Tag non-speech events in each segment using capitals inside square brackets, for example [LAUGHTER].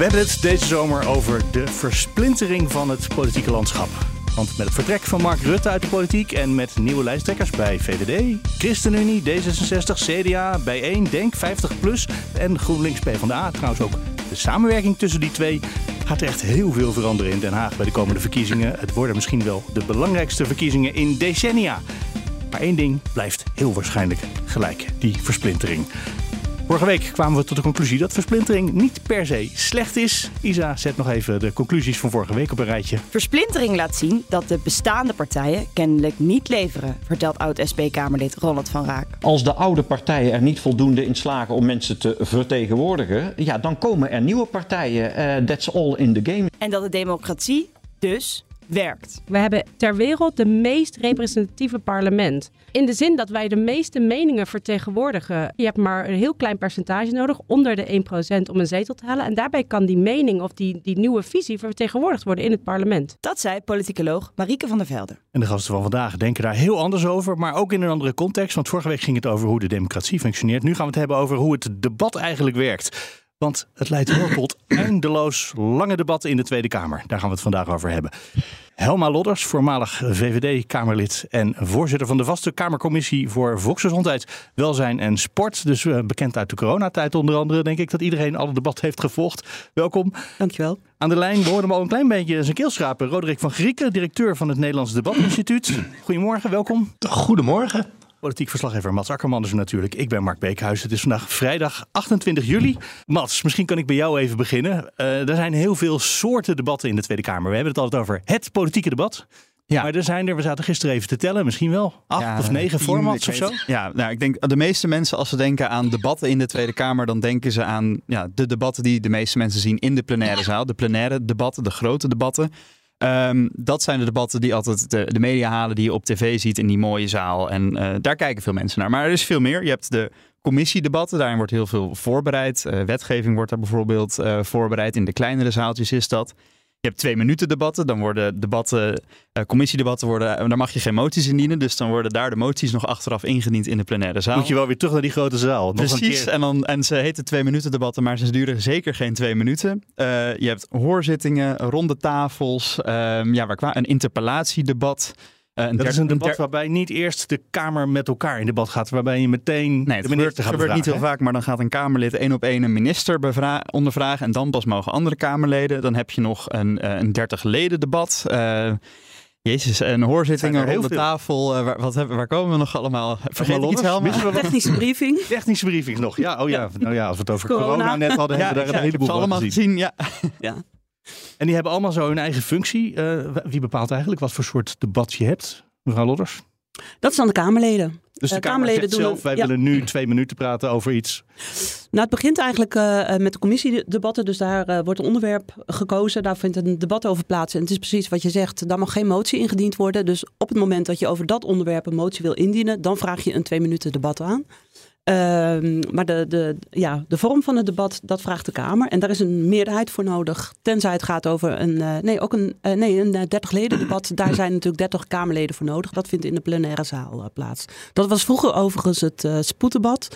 We hebben het deze zomer over de versplintering van het politieke landschap. Want met het vertrek van Mark Rutte uit de politiek en met nieuwe lijsttrekkers bij VVD, ChristenUnie, D66, CDA, Bijeen, Denk, 50PLUS en GroenLinks PvdA, trouwens ook de samenwerking tussen die twee, gaat er echt heel veel veranderen in Den Haag bij de komende verkiezingen. Het worden misschien wel de belangrijkste verkiezingen in decennia. Maar één ding blijft heel waarschijnlijk gelijk: die versplintering. Vorige week kwamen we tot de conclusie dat versplintering niet per se slecht is. Isa zet nog even de conclusies van vorige week op een rijtje. Versplintering laat zien dat de bestaande partijen kennelijk niet leveren, vertelt oud-SP-Kamerlid Ronald van Raak. Als de oude partijen er niet voldoende in slagen om mensen te vertegenwoordigen, ja, dan komen er nieuwe partijen. Uh, that's all in the game. En dat de democratie dus werkt. We hebben ter wereld de meest representatieve parlement. In de zin dat wij de meeste meningen vertegenwoordigen. Je hebt maar een heel klein percentage nodig, onder de 1% om een zetel te halen. En daarbij kan die mening of die, die nieuwe visie vertegenwoordigd worden in het parlement. Dat zei politicoloog Marieke van der Velde. En de gasten van vandaag denken daar heel anders over, maar ook in een andere context. Want vorige week ging het over hoe de democratie functioneert. Nu gaan we het hebben over hoe het debat eigenlijk werkt. Want het leidt heel tot eindeloos lange debatten in de Tweede Kamer. Daar gaan we het vandaag over hebben. Helma Lodders, voormalig VVD-Kamerlid en voorzitter van de vaste Kamercommissie voor Volksgezondheid, Welzijn en Sport. Dus uh, bekend uit de coronatijd onder andere, denk ik dat iedereen alle debat heeft gevolgd. Welkom. Dankjewel. Aan de lijn, we hoorden hem al een klein beetje zijn keel schrapen. Roderick van Grieken, directeur van het Nederlands Debatinstituut. Goedemorgen, welkom. Goedemorgen. Politiek verslaggever Mats Akkerman is natuurlijk. Ik ben Mark Beekhuis. Het is vandaag vrijdag 28 juli. Mats, misschien kan ik bij jou even beginnen. Uh, er zijn heel veel soorten debatten in de Tweede Kamer. We hebben het altijd over het politieke debat. Ja. Maar er zijn er, we zaten gisteren even te tellen, misschien wel acht of negen formats of zo. Ja, nou, ik denk de meeste mensen, als ze denken aan debatten in de Tweede Kamer, dan denken ze aan ja, de debatten die de meeste mensen zien in de plenaire zaal. De plenaire debatten, de grote debatten. Um, dat zijn de debatten die altijd de, de, media halen, die je op tv ziet in die mooie zaal. En uh, daar kijken veel mensen naar. Maar er is veel meer. Je hebt de commissiedebatten, daarin wordt heel veel voorbereid. Uh, wetgeving wordt daar bijvoorbeeld uh, voorbereid. In de kleinere zaaltjes is dat. Je hebt twee minuten debatten. Dan worden debatten, uh, commissiedebatten worden, daar mag je geen moties indienen. Dus dan worden daar de moties nog achteraf ingediend in de plenaire zaal. Moet je wel weer terug naar die grote zaal. Nog Precies. En, dan, en ze heten twee minuten debatten, maar ze duren zeker geen twee minuten. Uh, je hebt hoorzittingen, ronde tafels, uh, ja, waar, een interpellatiedebat. Uh, dat is een debat waarbij niet eerst de Kamer met elkaar in debat gaat, waarbij je meteen nee, het de minister gaat gebeurt niet heel vaak, maar dan gaat een Kamerlid één op één een minister ondervragen en dan pas mogen andere Kamerleden. Dan heb je nog een, uh, een 30 leden debat. Uh, Jezus, een hoorzitting, een ronde tafel. Uh, waar, wat hebben, waar komen we nog allemaal? Vergeet ik iets helemaal? Technische briefing. [LAUGHS] Technische briefing nog, ja. Oh ja, nou ja als we het over corona, corona net hadden, ja, hebben we daar een heleboel van allemaal gezien. Ja. ja. En die hebben allemaal zo hun eigen functie. Uh, wie bepaalt eigenlijk wat voor soort debat je hebt, mevrouw Lodders? Dat zijn de Kamerleden. Dus de uh, Kamerleden doen zelf, wij ja. willen nu twee minuten praten over iets. Nou, het begint eigenlijk uh, met de commissiedebatten. Dus daar uh, wordt een onderwerp gekozen. Daar vindt een debat over plaats. En het is precies wat je zegt. Daar mag geen motie ingediend worden. Dus op het moment dat je over dat onderwerp een motie wil indienen, dan vraag je een twee minuten debat aan. Uh, maar de, de, ja, de vorm van het debat, dat vraagt de Kamer. En daar is een meerderheid voor nodig. Tenzij het gaat over een, uh, nee, ook een, uh, nee, een 30 leden debat. Daar zijn natuurlijk 30 Kamerleden voor nodig. Dat vindt in de plenaire zaal plaats. Dat was vroeger overigens het spoeddebat.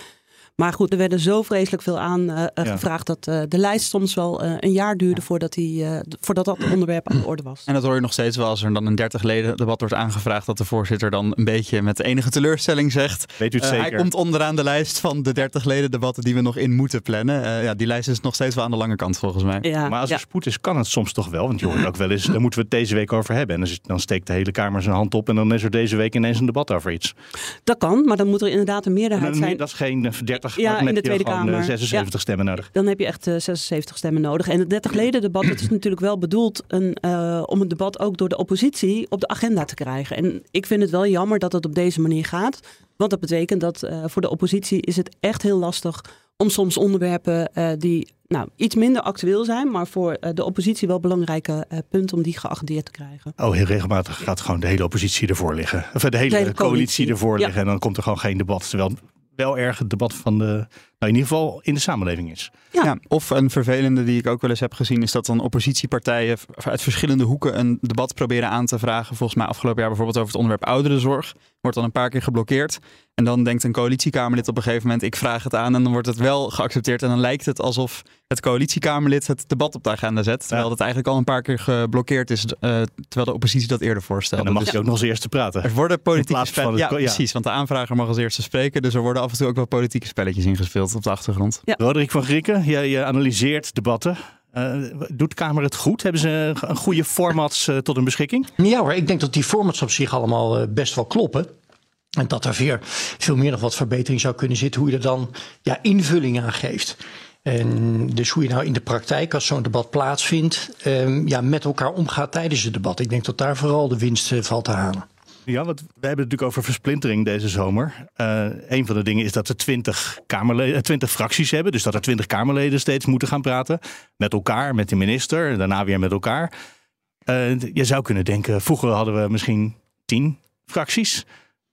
Maar goed, er werden zo vreselijk veel aan uh, ja. gevraagd dat uh, de lijst soms wel uh, een jaar duurde voordat, die, voordat dat onderwerp aan de orde was. En dat hoor je nog steeds wel als er dan een 30 leden debat wordt aangevraagd, dat de voorzitter dan een beetje met enige teleurstelling zegt. Weet u het zeker? Hij komt onderaan de lijst van de 30 leden debatten die we nog in moeten plannen. ja, die lijst is nog steeds wel aan de lange kant volgens mij. Ja, maar als er spoed is, kan het soms toch wel. Want je hoort ook wel eens, daar moeten we het deze week over hebben. En dan steekt de hele Kamer zijn hand op en dan is er deze week ineens een debat over iets. Dat kan, maar dan moet er inderdaad een meerderheid zijn. Dat is geen 30 ja, in de Tweede Kamer. 76 ja. stemmen nodig. Dan heb je echt uh, 76 stemmen nodig. En het 30 leden debat dat is [CLEARS THROAT] natuurlijk wel bedoeld een, uh, om een debat ook door de oppositie op de agenda te krijgen. En ik vind het wel jammer dat het op deze manier gaat. Want dat betekent dat uh, voor de oppositie is het echt heel lastig om soms onderwerpen die nou, iets minder actueel zijn, maar voor de oppositie wel belangrijke punten om die geagendeerd te krijgen. Oh, heel regelmatig gaat gewoon de hele oppositie ervoor liggen. Of de hele, coalitie. ervoor liggen. En dan komt er gewoon geen debat. Terwijl wel erg het debat van de, in ieder geval in de samenleving is. Ja. of een vervelende die ik ook wel eens heb gezien, is dat dan oppositiepartijen uit verschillende hoeken een debat proberen aan te vragen. Volgens mij afgelopen jaar bijvoorbeeld over het onderwerp ouderenzorg. Wordt dan een paar keer geblokkeerd. En dan denkt een coalitiekamerlid op een gegeven moment, ik vraag het aan en dan wordt het wel geaccepteerd. En dan lijkt het alsof het coalitiekamerlid het debat op de agenda zet. Terwijl het eigenlijk al een paar keer geblokkeerd is, uh, terwijl de oppositie dat eerder voorstelde. En dan mag dus, je ook nog als eerste praten. Er worden politieke spelletjes. Ja, precies, want de aanvrager mag als eerste spreken. Dus er worden af en toe ook wel politieke spelletjes ingespeeld op de achtergrond. Ja. Roderick van Grieken, jij analyseert debatten. Uh, doet de Kamer het goed? Hebben ze een goede formats uh, tot hun beschikking? Ja hoor, ik denk dat die formats op zich allemaal uh, best wel kloppen. En dat er weer veel meer nog wat verbetering zou kunnen zitten. Hoe je er dan ja, invulling aan geeft. En dus hoe je nou in de praktijk, als zo'n debat plaatsvindt, um, ja, met elkaar omgaat tijdens het debat. Ik denk dat daar vooral de winst valt te halen. Ja, want we hebben het natuurlijk over versplintering deze zomer. Uh, een van de dingen is dat we twintig, kamerleden, 20 fracties hebben. Dus dat er twintig Kamerleden steeds moeten gaan praten. Met elkaar, met de minister, daarna weer met elkaar. Uh, je zou kunnen denken, vroeger hadden we misschien tien fracties.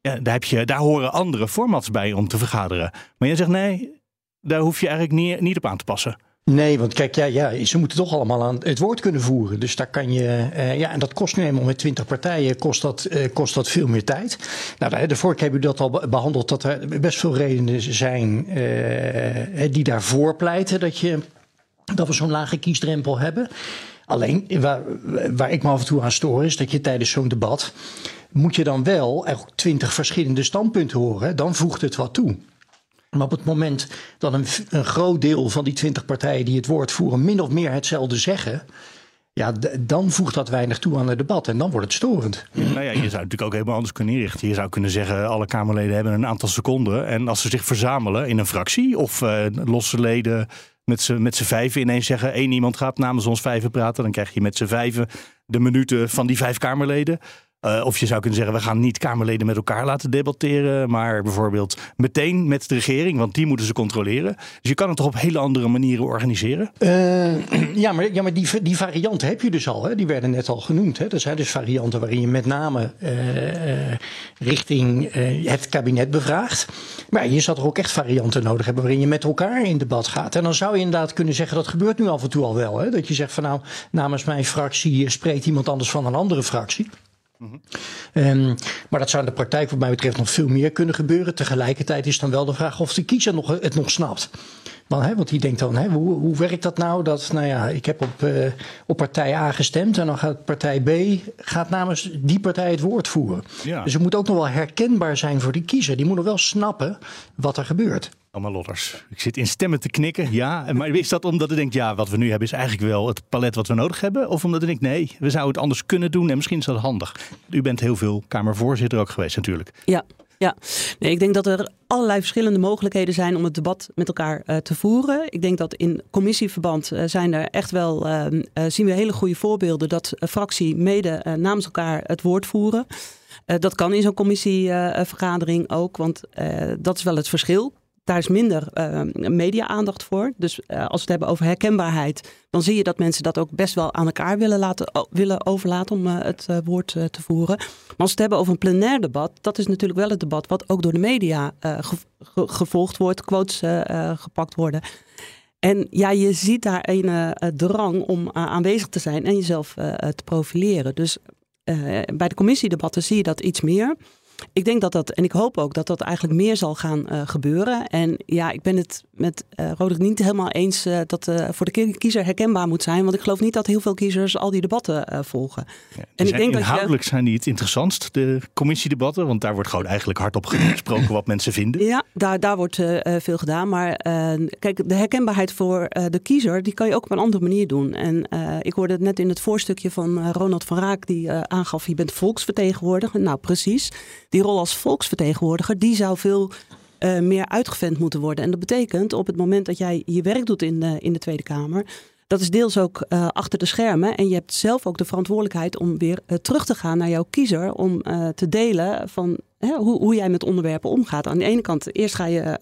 Ja, daar, heb je, daar horen andere formats bij om te vergaderen. Maar je zegt nee, daar hoef je eigenlijk niet, niet op aan te passen. Nee, want kijk, ja, ja, ze moeten toch allemaal aan het woord kunnen voeren. Dus daar kan je, uh, ja, en dat kost nu eenmaal met twintig partijen, kost dat, uh, kost dat veel meer tijd. Nou, de vorige keer hebben dat al behandeld, dat er best veel redenen zijn uh, die daarvoor pleiten dat, je, dat we zo'n lage kiesdrempel hebben. Alleen, waar, waar ik me af en toe aan stoor, is dat je tijdens zo'n debat moet je dan wel twintig verschillende standpunten horen. Dan voegt het wat toe. Maar op het moment dat een, een groot deel van die twintig partijen die het woord voeren min of meer hetzelfde zeggen. Ja, dan voegt dat weinig toe aan het debat en dan wordt het storend. nou ja, je zou het natuurlijk ook helemaal anders kunnen inrichten. Je zou kunnen zeggen, alle Kamerleden hebben een aantal seconden. En als ze zich verzamelen in een fractie of uh, losse leden met z'n met vijven ineens zeggen... één iemand gaat namens ons vijven praten... dan krijg je met z'n vijven de minuten van die vijf Kamerleden. Uh, of je zou kunnen zeggen, we gaan niet Kamerleden met elkaar laten debatteren, maar bijvoorbeeld meteen met de regering, want die moeten ze controleren. Dus je kan het toch op hele andere manieren organiseren? Uh, [CLEARS THROAT] ja, maar, ja, maar die, die varianten heb je dus al. Hè? Die werden net al genoemd. Hè? Er zijn dus varianten waarin je met name uh, richting het kabinet bevraagt. Maar je zou er ook echt varianten nodig hebben waarin je met elkaar in debat gaat. En dan zou je inderdaad kunnen zeggen, dat gebeurt nu af en toe al wel. Hè? Dat je zegt van nou, namens mijn fractie spreekt iemand anders van een andere fractie. Um, maar dat zou in de praktijk wat mij betreft nog veel meer kunnen gebeuren. Tegelijkertijd is dan wel de vraag of de kiezer nog, het nog snapt. Want, hè, want die denkt dan, hè, hoe, hoe werkt dat nou? Dat, nou ja, ik heb op, uh, op partij A gestemd en dan gaat partij B gaat namens die partij het woord voeren. Ja. Dus het moet ook nog wel herkenbaar zijn voor die kiezer. Die moet nog wel snappen wat er gebeurt. Allemaal lodders. Ik zit in stemmen te knikken, ja. Maar is dat omdat ik denk, ja, wat we nu hebben is eigenlijk wel het palet wat we nodig hebben? Of omdat ik denk, nee, we zouden het anders kunnen doen en misschien is dat handig. U bent heel veel Kamervoorzitter ook geweest natuurlijk. Ja, ja, nee, ik denk dat er allerlei verschillende mogelijkheden zijn om het debat met elkaar uh, te voeren. Ik denk dat in commissieverband uh, zijn er echt wel, uh, zien we hele goede voorbeelden dat fractie mede namens elkaar het woord voeren. dat kan in zo'n commissievergadering ook, want dat is wel het verschil daar is minder uh, media-aandacht voor. Dus uh, als we het hebben over herkenbaarheid, dan zie je dat mensen dat ook best wel aan elkaar willen, laten, willen overlaten om uh, het woord te voeren. Maar als we het hebben over een plenair debat, dat is natuurlijk wel het debat wat ook door de media ge gevolgd wordt, quotes gepakt worden. En ja, je ziet daar een drang om aanwezig te zijn en jezelf te profileren. Dus bij de commissiedebatten zie je dat iets meer. Ik denk dat dat, en ik hoop ook dat dat eigenlijk meer zal gaan uh, gebeuren. En ja, ik ben het met uh, Roderick niet helemaal eens uh, dat uh, voor de kiezer herkenbaar moet zijn. Want ik geloof niet dat heel veel kiezers al die debatten volgen. Ja, en ik denk inhoudelijk dat je... zijn die het interessantst, de commissiedebatten. Want daar wordt gewoon eigenlijk hardop gesproken wat mensen vinden. Ja, daar, daar wordt veel gedaan. Maar kijk, de herkenbaarheid voor de kiezer, die kan je ook op een andere manier doen. En ik hoorde het net in het voorstukje van Ronald van Raak, die aangaf, je bent volksvertegenwoordiger. Nou, precies die rol als volksvertegenwoordiger, die zou veel uh, meer uitgevent moeten worden. En dat betekent op het moment dat jij je werk doet in de, in de Tweede Kamer, dat is deels ook uh, achter de schermen. En je hebt zelf ook de verantwoordelijkheid om weer uh, terug te gaan naar jouw kiezer. Om te delen van hè, hoe, hoe jij met onderwerpen omgaat. Aan de ene kant, eerst ga je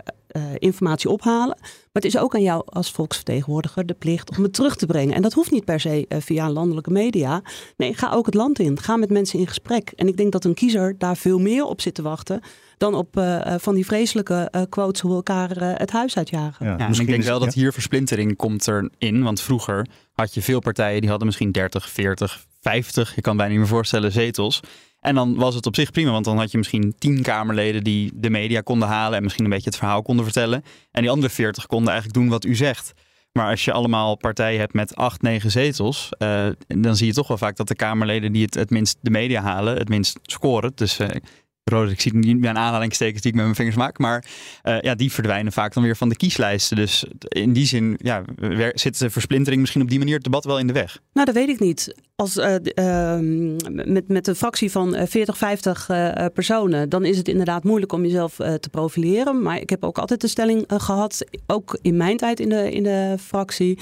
informatie ophalen. Maar het is ook aan jou als volksvertegenwoordiger de plicht om het terug te brengen. En dat hoeft niet per se via landelijke media. Nee, ga ook het land in. Ga met mensen in gesprek. En ik denk dat een kiezer daar veel meer op zit te wachten dan op uh, van die vreselijke uh, quotes hoe we elkaar uh, het huis uitjagen. Ja, ja ik denk wel dat hier versplintering komt erin. Want vroeger had je veel partijen die hadden misschien 30, 40, 50, je kan bijna niet meer voorstellen, zetels. En dan was het op zich prima, want dan had je misschien tien Kamerleden die de media konden halen en misschien een beetje het verhaal konden vertellen. En die andere 40 konden eigenlijk doen wat u zegt. Maar als je allemaal partijen hebt met acht, negen zetels, uh, dan zie je toch wel vaak dat de Kamerleden die het, het minst de media halen, het minst scoren. Dus uh, ik zie niet meer een aanhalingstekens die ik met mijn vingers maak. Maar uh, ja, die verdwijnen vaak dan weer van de kieslijsten. Dus in die zin ja, zit de versplintering misschien op die manier het debat wel in de weg. Nou, dat weet ik niet. Als, uh, uh, met, met een fractie van 40, 50 personen, dan is het inderdaad moeilijk om jezelf te profileren. Maar ik heb ook altijd de stelling gehad, ook in mijn tijd in de, in de fractie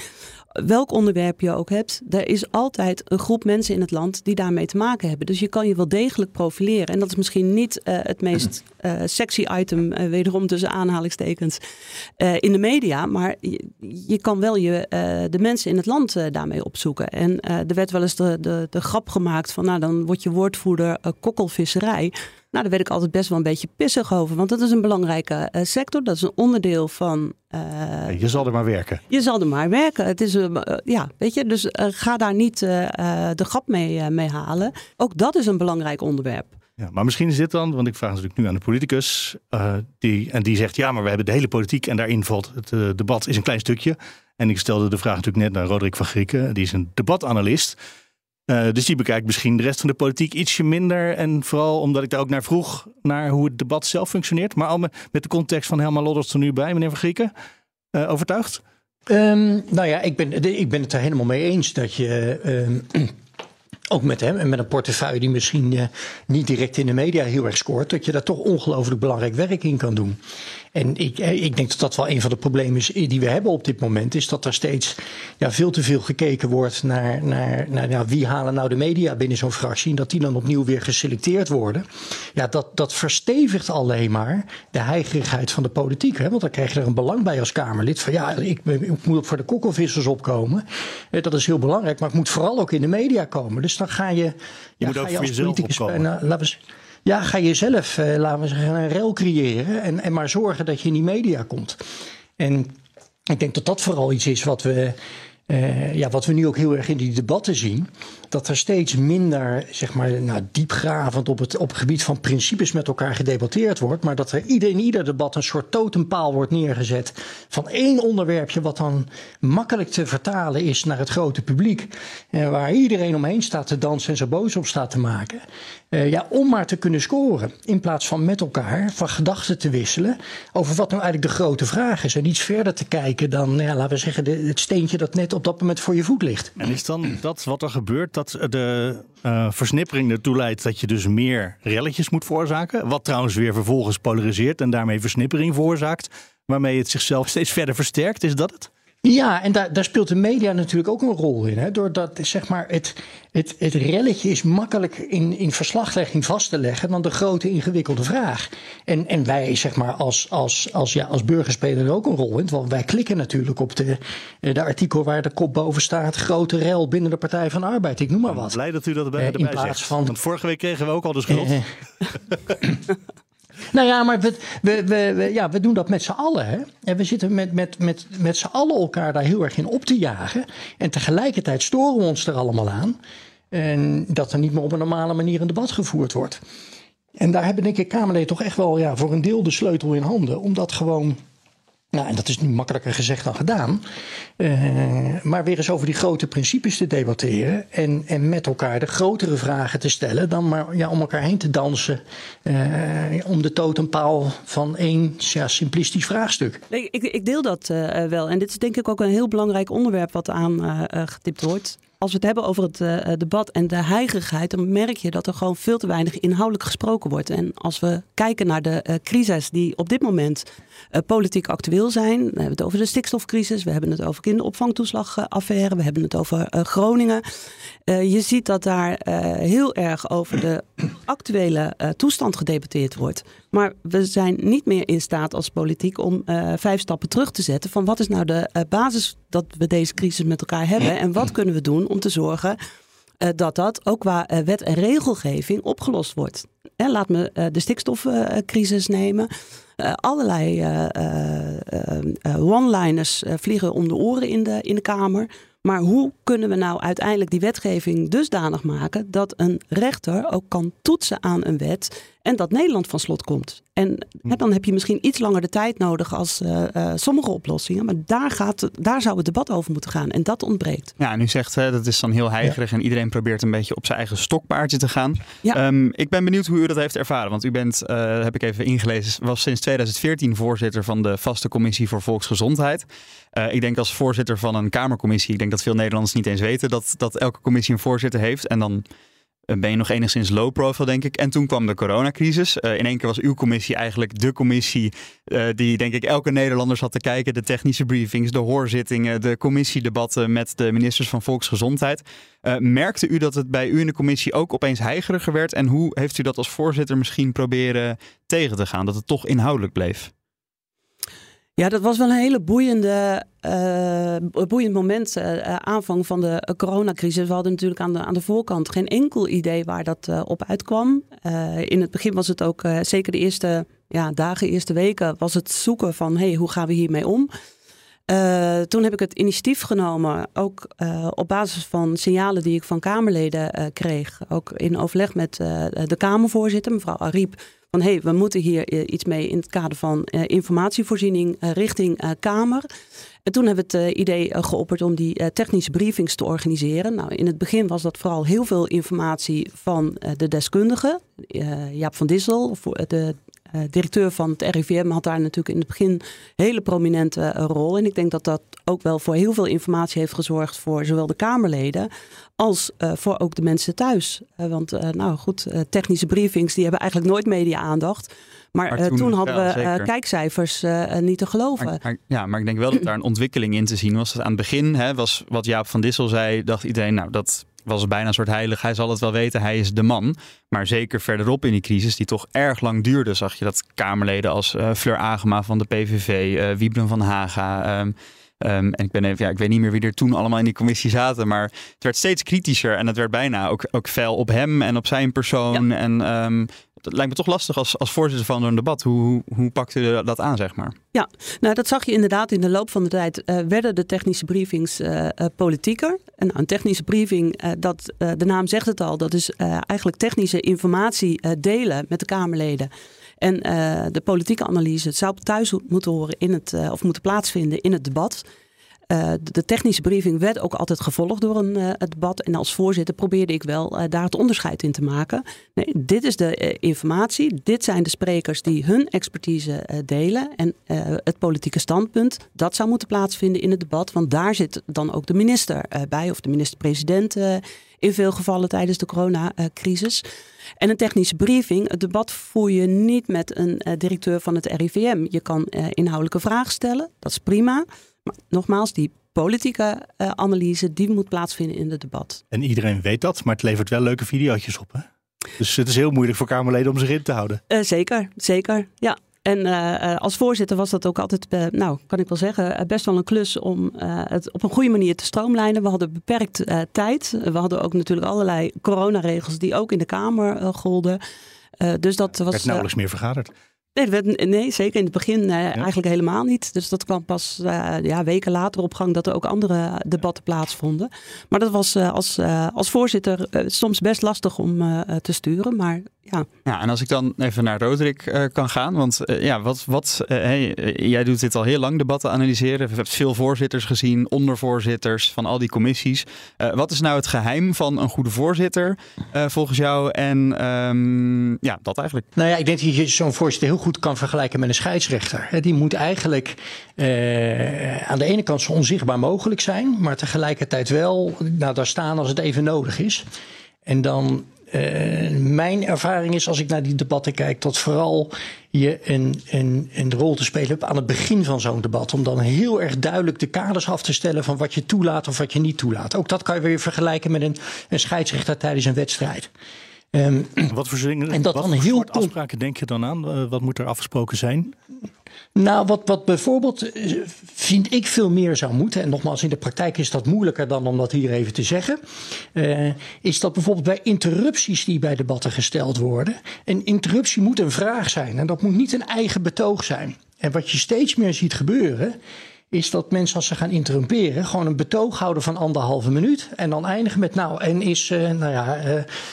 welk onderwerp je ook hebt, er is altijd een groep mensen in het land die daarmee te maken hebben. Dus je kan je wel degelijk profileren. En dat is misschien niet uh, het meest uh, sexy item, uh, wederom tussen aanhalingstekens, in de media. Maar je, je kan wel je, de mensen in het land daarmee opzoeken. En er werd wel eens de, de, de grap gemaakt van, nou dan word je woordvoerder kokkelvisserij. Nou, daar werd ik altijd best wel een beetje pissig over. Want dat is een belangrijke uh, sector. Dat is een onderdeel van. Uh, je zal er maar werken. Je zal er maar werken. Het is, uh, ja, weet je. Dus ga daar niet de grap mee, mee halen. Ook dat is een belangrijk onderwerp. Ja, maar misschien is dit dan, want ik vraag natuurlijk nu aan de politicus, die, en die zegt ja, maar we hebben de hele politiek en daarin valt het debat is een klein stukje. En ik stelde de vraag natuurlijk net naar Roderick van Grieken, die is een debatanalist. Uh, dus die bekijkt misschien de rest van de politiek ietsje minder. En vooral omdat ik daar ook naar vroeg, naar hoe het debat zelf functioneert. Maar al met, de context van Helma Lodders er nu bij, meneer Van Grieken. Uh, overtuigd? Um, nou ja, ik ben, ik ben het er helemaal mee eens dat je... Um, ook met hem en met een portefeuille die misschien uh, niet direct in de media heel erg scoort, dat je daar toch ongelooflijk belangrijk werk in kan doen. En ik, eh, ik denk dat dat wel een van de problemen is die we hebben op dit moment. Is dat er steeds ja, veel te veel gekeken wordt naar, naar, naar wie halen nou de media binnen zo'n fractie. En dat die dan opnieuw weer geselecteerd worden. Ja, dat, dat verstevigt alleen maar de heigerigheid van de politiek. Hè? Want dan krijg je er een belang bij als Kamerlid. Van ja, ik, ik moet voor de kokkelvissers opkomen. Eh, dat is heel belangrijk. Maar ik moet vooral ook in de media komen. Dus dan ga je. Je ja, moet ook je voor jezelf opkomen. Nou, laten we, ja, ga je zelf, eh, laten we zeggen, een rel creëren en, en maar zorgen dat je in die media komt. En ik denk dat dat vooral iets is wat we, uh, ja, wat we nu ook heel erg in die debatten zien dat er steeds minder, zeg maar, nou, diepgravend op het, op gebied van principes met elkaar gedebatteerd wordt. Maar dat er ieder, in ieder debat een soort totempaal wordt neergezet van één onderwerpje wat dan makkelijk te vertalen is naar het grote publiek. Eh, waar iedereen omheen staat te dansen en zo boos op staat te maken. Uh, ja, om maar te kunnen scoren. In plaats van met elkaar van gedachten te wisselen over wat nou eigenlijk de grote vraag is. En iets verder te kijken dan, ja, laten we zeggen, het steentje dat net op dat moment voor je voet ligt. En is dan [CLEARS THROAT] dat wat er gebeurt? dat de uh, versnippering ertoe leidt dat je dus meer relletjes moet veroorzaken. Wat trouwens weer vervolgens polariseert en daarmee versnippering veroorzaakt. Waarmee het zichzelf steeds verder versterkt. Is dat het? Ja, en daar, daar speelt de media natuurlijk ook een rol in. Hè? Doordat zeg maar, het, het, het relletje is makkelijk in, in verslaglegging vast te leggen dan de grote ingewikkelde vraag. En, en wij zeg maar, als, als, als, ja, als burger spelen er ook een rol in. Want wij klikken natuurlijk op de, de artikel waar de kop boven staat. Grote rel binnen de Partij van de Arbeid. Ik noem maar wat. Blij dat u dat bij, eh, in plaats Van... Want vorige week kregen we ook al de schuld. Eh, [LAUGHS] Nou ja, maar we, we, we, ja, we doen dat met z'n allen. Hè? En we zitten met, met, met, met z'n allen elkaar daar heel erg in op te jagen. En tegelijkertijd storen we ons er allemaal aan. En dat er niet meer op een normale manier een debat gevoerd wordt. En daar hebben denk ik Kamerleden toch echt wel ja, voor een deel de sleutel in handen. Om dat gewoon nou, en dat is nu makkelijker gezegd dan gedaan. Uh, maar weer eens over die grote principes te debatteren. En, en met elkaar de grotere vragen te stellen. Dan maar ja, om elkaar heen te dansen. Uh, om de totempaal van één ja, simplistisch vraagstuk. Ik, ik deel dat uh, wel. En dit is denk ik ook een heel belangrijk onderwerp wat aan getipt wordt als we het hebben over het uh, debat en de heigerigheid, dan merk je dat er gewoon veel te weinig inhoudelijk gesproken wordt. En als we kijken naar de uh, crisis die op dit moment uh, politiek actueel zijn, we hebben het over de stikstofcrisis, we hebben het over kinderopvangtoeslagaffaire, we hebben het over Groningen. je ziet dat daar heel erg over de actuele toestand gedebatteerd wordt. Maar we zijn niet meer in staat als politiek om vijf stappen terug te zetten van wat is nou de basis dat we deze crisis met elkaar hebben en wat kunnen we doen om te zorgen dat dat ook qua wet en regelgeving opgelost wordt. En laat me de stikstofcrisis nemen. allerlei one-liners vliegen om de oren in de, in de Kamer. Maar hoe kunnen we nou uiteindelijk die wetgeving dusdanig maken dat een rechter ook kan toetsen aan een wet en dat Nederland van slot komt? En hè, dan heb je misschien iets langer de tijd nodig als uh, uh, sommige oplossingen. Maar daar, gaat, daar zou het debat over moeten gaan. En dat ontbreekt. Ja, en u zegt hè, dat is dan heel heigerig. En iedereen probeert een beetje op zijn eigen stokpaardje te gaan. Ja. Um, ik ben benieuwd hoe u dat heeft ervaren. Want u bent, uh, heb ik even ingelezen, was sinds 2014 voorzitter van de vaste commissie voor volksgezondheid. ik denk als voorzitter van een Kamercommissie, ik denk dat veel Nederlanders niet eens weten dat, dat elke commissie een voorzitter heeft. En dan ben je nog enigszins low profile, denk ik. En toen kwam de coronacrisis. Uh, in één keer was uw commissie eigenlijk de commissie uh, die, denk ik, elke Nederlander zat te kijken. De technische briefings, de hoorzittingen, de commissiedebatten met de ministers van Volksgezondheid. Merkte u dat het bij u in de commissie ook opeens heigeriger werd? En hoe heeft u dat als voorzitter misschien proberen tegen te gaan? Dat het toch inhoudelijk bleef? Ja, dat was wel een hele boeiende, uh, boeiend moment, uh, aanvang van de coronacrisis. We hadden natuurlijk aan de, aan de voorkant geen enkel idee waar dat op uitkwam. in het begin was het ook, zeker de eerste ja, dagen, eerste weken, was het zoeken van hey, hoe gaan we hiermee om? Toen heb ik het initiatief genomen, ook op basis van signalen die ik van Kamerleden kreeg. Ook in overleg met de Kamervoorzitter, mevrouw Ariep van hé, hey, we moeten hier iets mee in het kader van informatievoorziening richting Kamer. En toen hebben we het idee geopperd om die technische briefings te organiseren. Nou, in het begin was dat vooral heel veel informatie van de deskundigen. Jaap van Dissel, de directeur van het RIVM had daar natuurlijk in het begin een hele prominente rol. En ik denk dat dat ook wel voor heel veel informatie heeft gezorgd voor zowel de Kamerleden als voor ook de mensen thuis. want nou goed, technische briefings die hebben eigenlijk nooit media-aandacht. Maar, maar toen, toen, hadden we kijkcijfers niet te geloven. Maar, maar, ja, maar ik denk wel dat daar een ontwikkeling in te zien was. Dat aan het begin hè, was wat Jaap van Dissel zei, dacht iedereen, nou dat was bijna een soort heilig. Hij zal het wel weten, hij is de man. Maar zeker verderop in die crisis, die toch erg lang duurde, zag je dat Kamerleden als uh, Fleur Agema van de PVV, uh, Wiebren van Haga. Um, Um, en ik, ben even, ja, ik weet niet meer wie er toen allemaal in die commissie zaten. Maar het werd steeds kritischer. En het werd bijna ook, ook fel op hem en op zijn persoon. Ja. En um, lijkt me toch lastig als, als voorzitter van een debat. Hoe, hoe pakt u dat aan, zeg maar? Ja, nou dat zag je inderdaad in de loop van de tijd. Uh, werden de technische briefings uh, uh, politieker. En nou, een technische briefing, dat, de naam zegt het al, dat is eigenlijk technische informatie delen met de Kamerleden. En de politieke analyse, het zou thuis moeten horen in het, of moeten plaatsvinden in het debat. Uh, de technische briefing werd ook altijd gevolgd door een uh, debat. En als voorzitter probeerde ik wel uh, daar het onderscheid in te maken. Nee, dit is de informatie. Dit zijn de sprekers die hun expertise delen. En het politieke standpunt, dat zou moeten plaatsvinden in het debat. Want daar zit dan ook de minister bij, of de minister-president in veel gevallen tijdens de coronacrisis. En een technische briefing, het debat voer je niet met een directeur van het RIVM. Je kan inhoudelijke vragen stellen, dat is prima. Maar nogmaals, die politieke uh, analyse, die moet plaatsvinden in het debat. En iedereen weet dat, maar het levert wel leuke video's op. Hè? Dus het is heel moeilijk voor Kamerleden om zich in te houden. Uh, zeker, zeker. Ja, en uh, als voorzitter was dat ook altijd, uh, nou kan ik wel zeggen, best wel een klus om het op een goede manier te stroomlijnen. We hadden beperkt tijd. We hadden ook natuurlijk allerlei coronaregels die ook in de Kamer golden. dus dat was. werd nauwelijks meer vergaderd. Nee, nee, zeker in het begin uh, ja. eigenlijk helemaal niet. Dus dat kwam pas uh, ja, weken later op gang dat er ook andere debatten plaatsvonden. Maar dat was uh, als, als voorzitter soms best lastig om te sturen. Maar ja. ja, en als ik dan even naar Roderick kan gaan. Want ja, wat, wat, hey, jij doet dit al heel lang, debatten analyseren. We hebben veel voorzitters gezien, ondervoorzitters van al die commissies. wat is nou het geheim van een goede voorzitter volgens jou? En um, ja, dat eigenlijk. Nou ja, ik denk dat je zo'n voorzitter heel goed goed kan vergelijken met een scheidsrechter. Die moet eigenlijk uh, aan de ene kant zo onzichtbaar mogelijk zijn, maar tegelijkertijd wel nou, daar staan als het even nodig is. En dan uh, mijn ervaring is, als ik naar die debatten kijk, dat vooral je een, een, een rol te spelen hebt aan het begin van zo'n debat. Om dan heel erg duidelijk de kaders af te stellen van wat je toelaat of wat je niet toelaat. Ook dat kan je weer vergelijken met een, een scheidsrechter tijdens een wedstrijd. Um, [CLEARS THROAT] wat voor, en dat wat dan voor heel soort afspraken denk je dan aan? Uh, wat moet er afgesproken zijn? Nou, wat, wat bijvoorbeeld uh, vind ik veel meer zou moeten, en nogmaals, in de praktijk is dat moeilijker dan om dat hier even te zeggen, uh, is dat bijvoorbeeld bij interrupties die bij debatten gesteld worden, een interruptie moet een vraag zijn en dat moet niet een eigen betoog zijn. En wat je steeds meer ziet gebeuren, is dat mensen als ze gaan interrumperen gewoon een betoog houden van anderhalve minuut en dan eindigen met nou en is uh, nou ja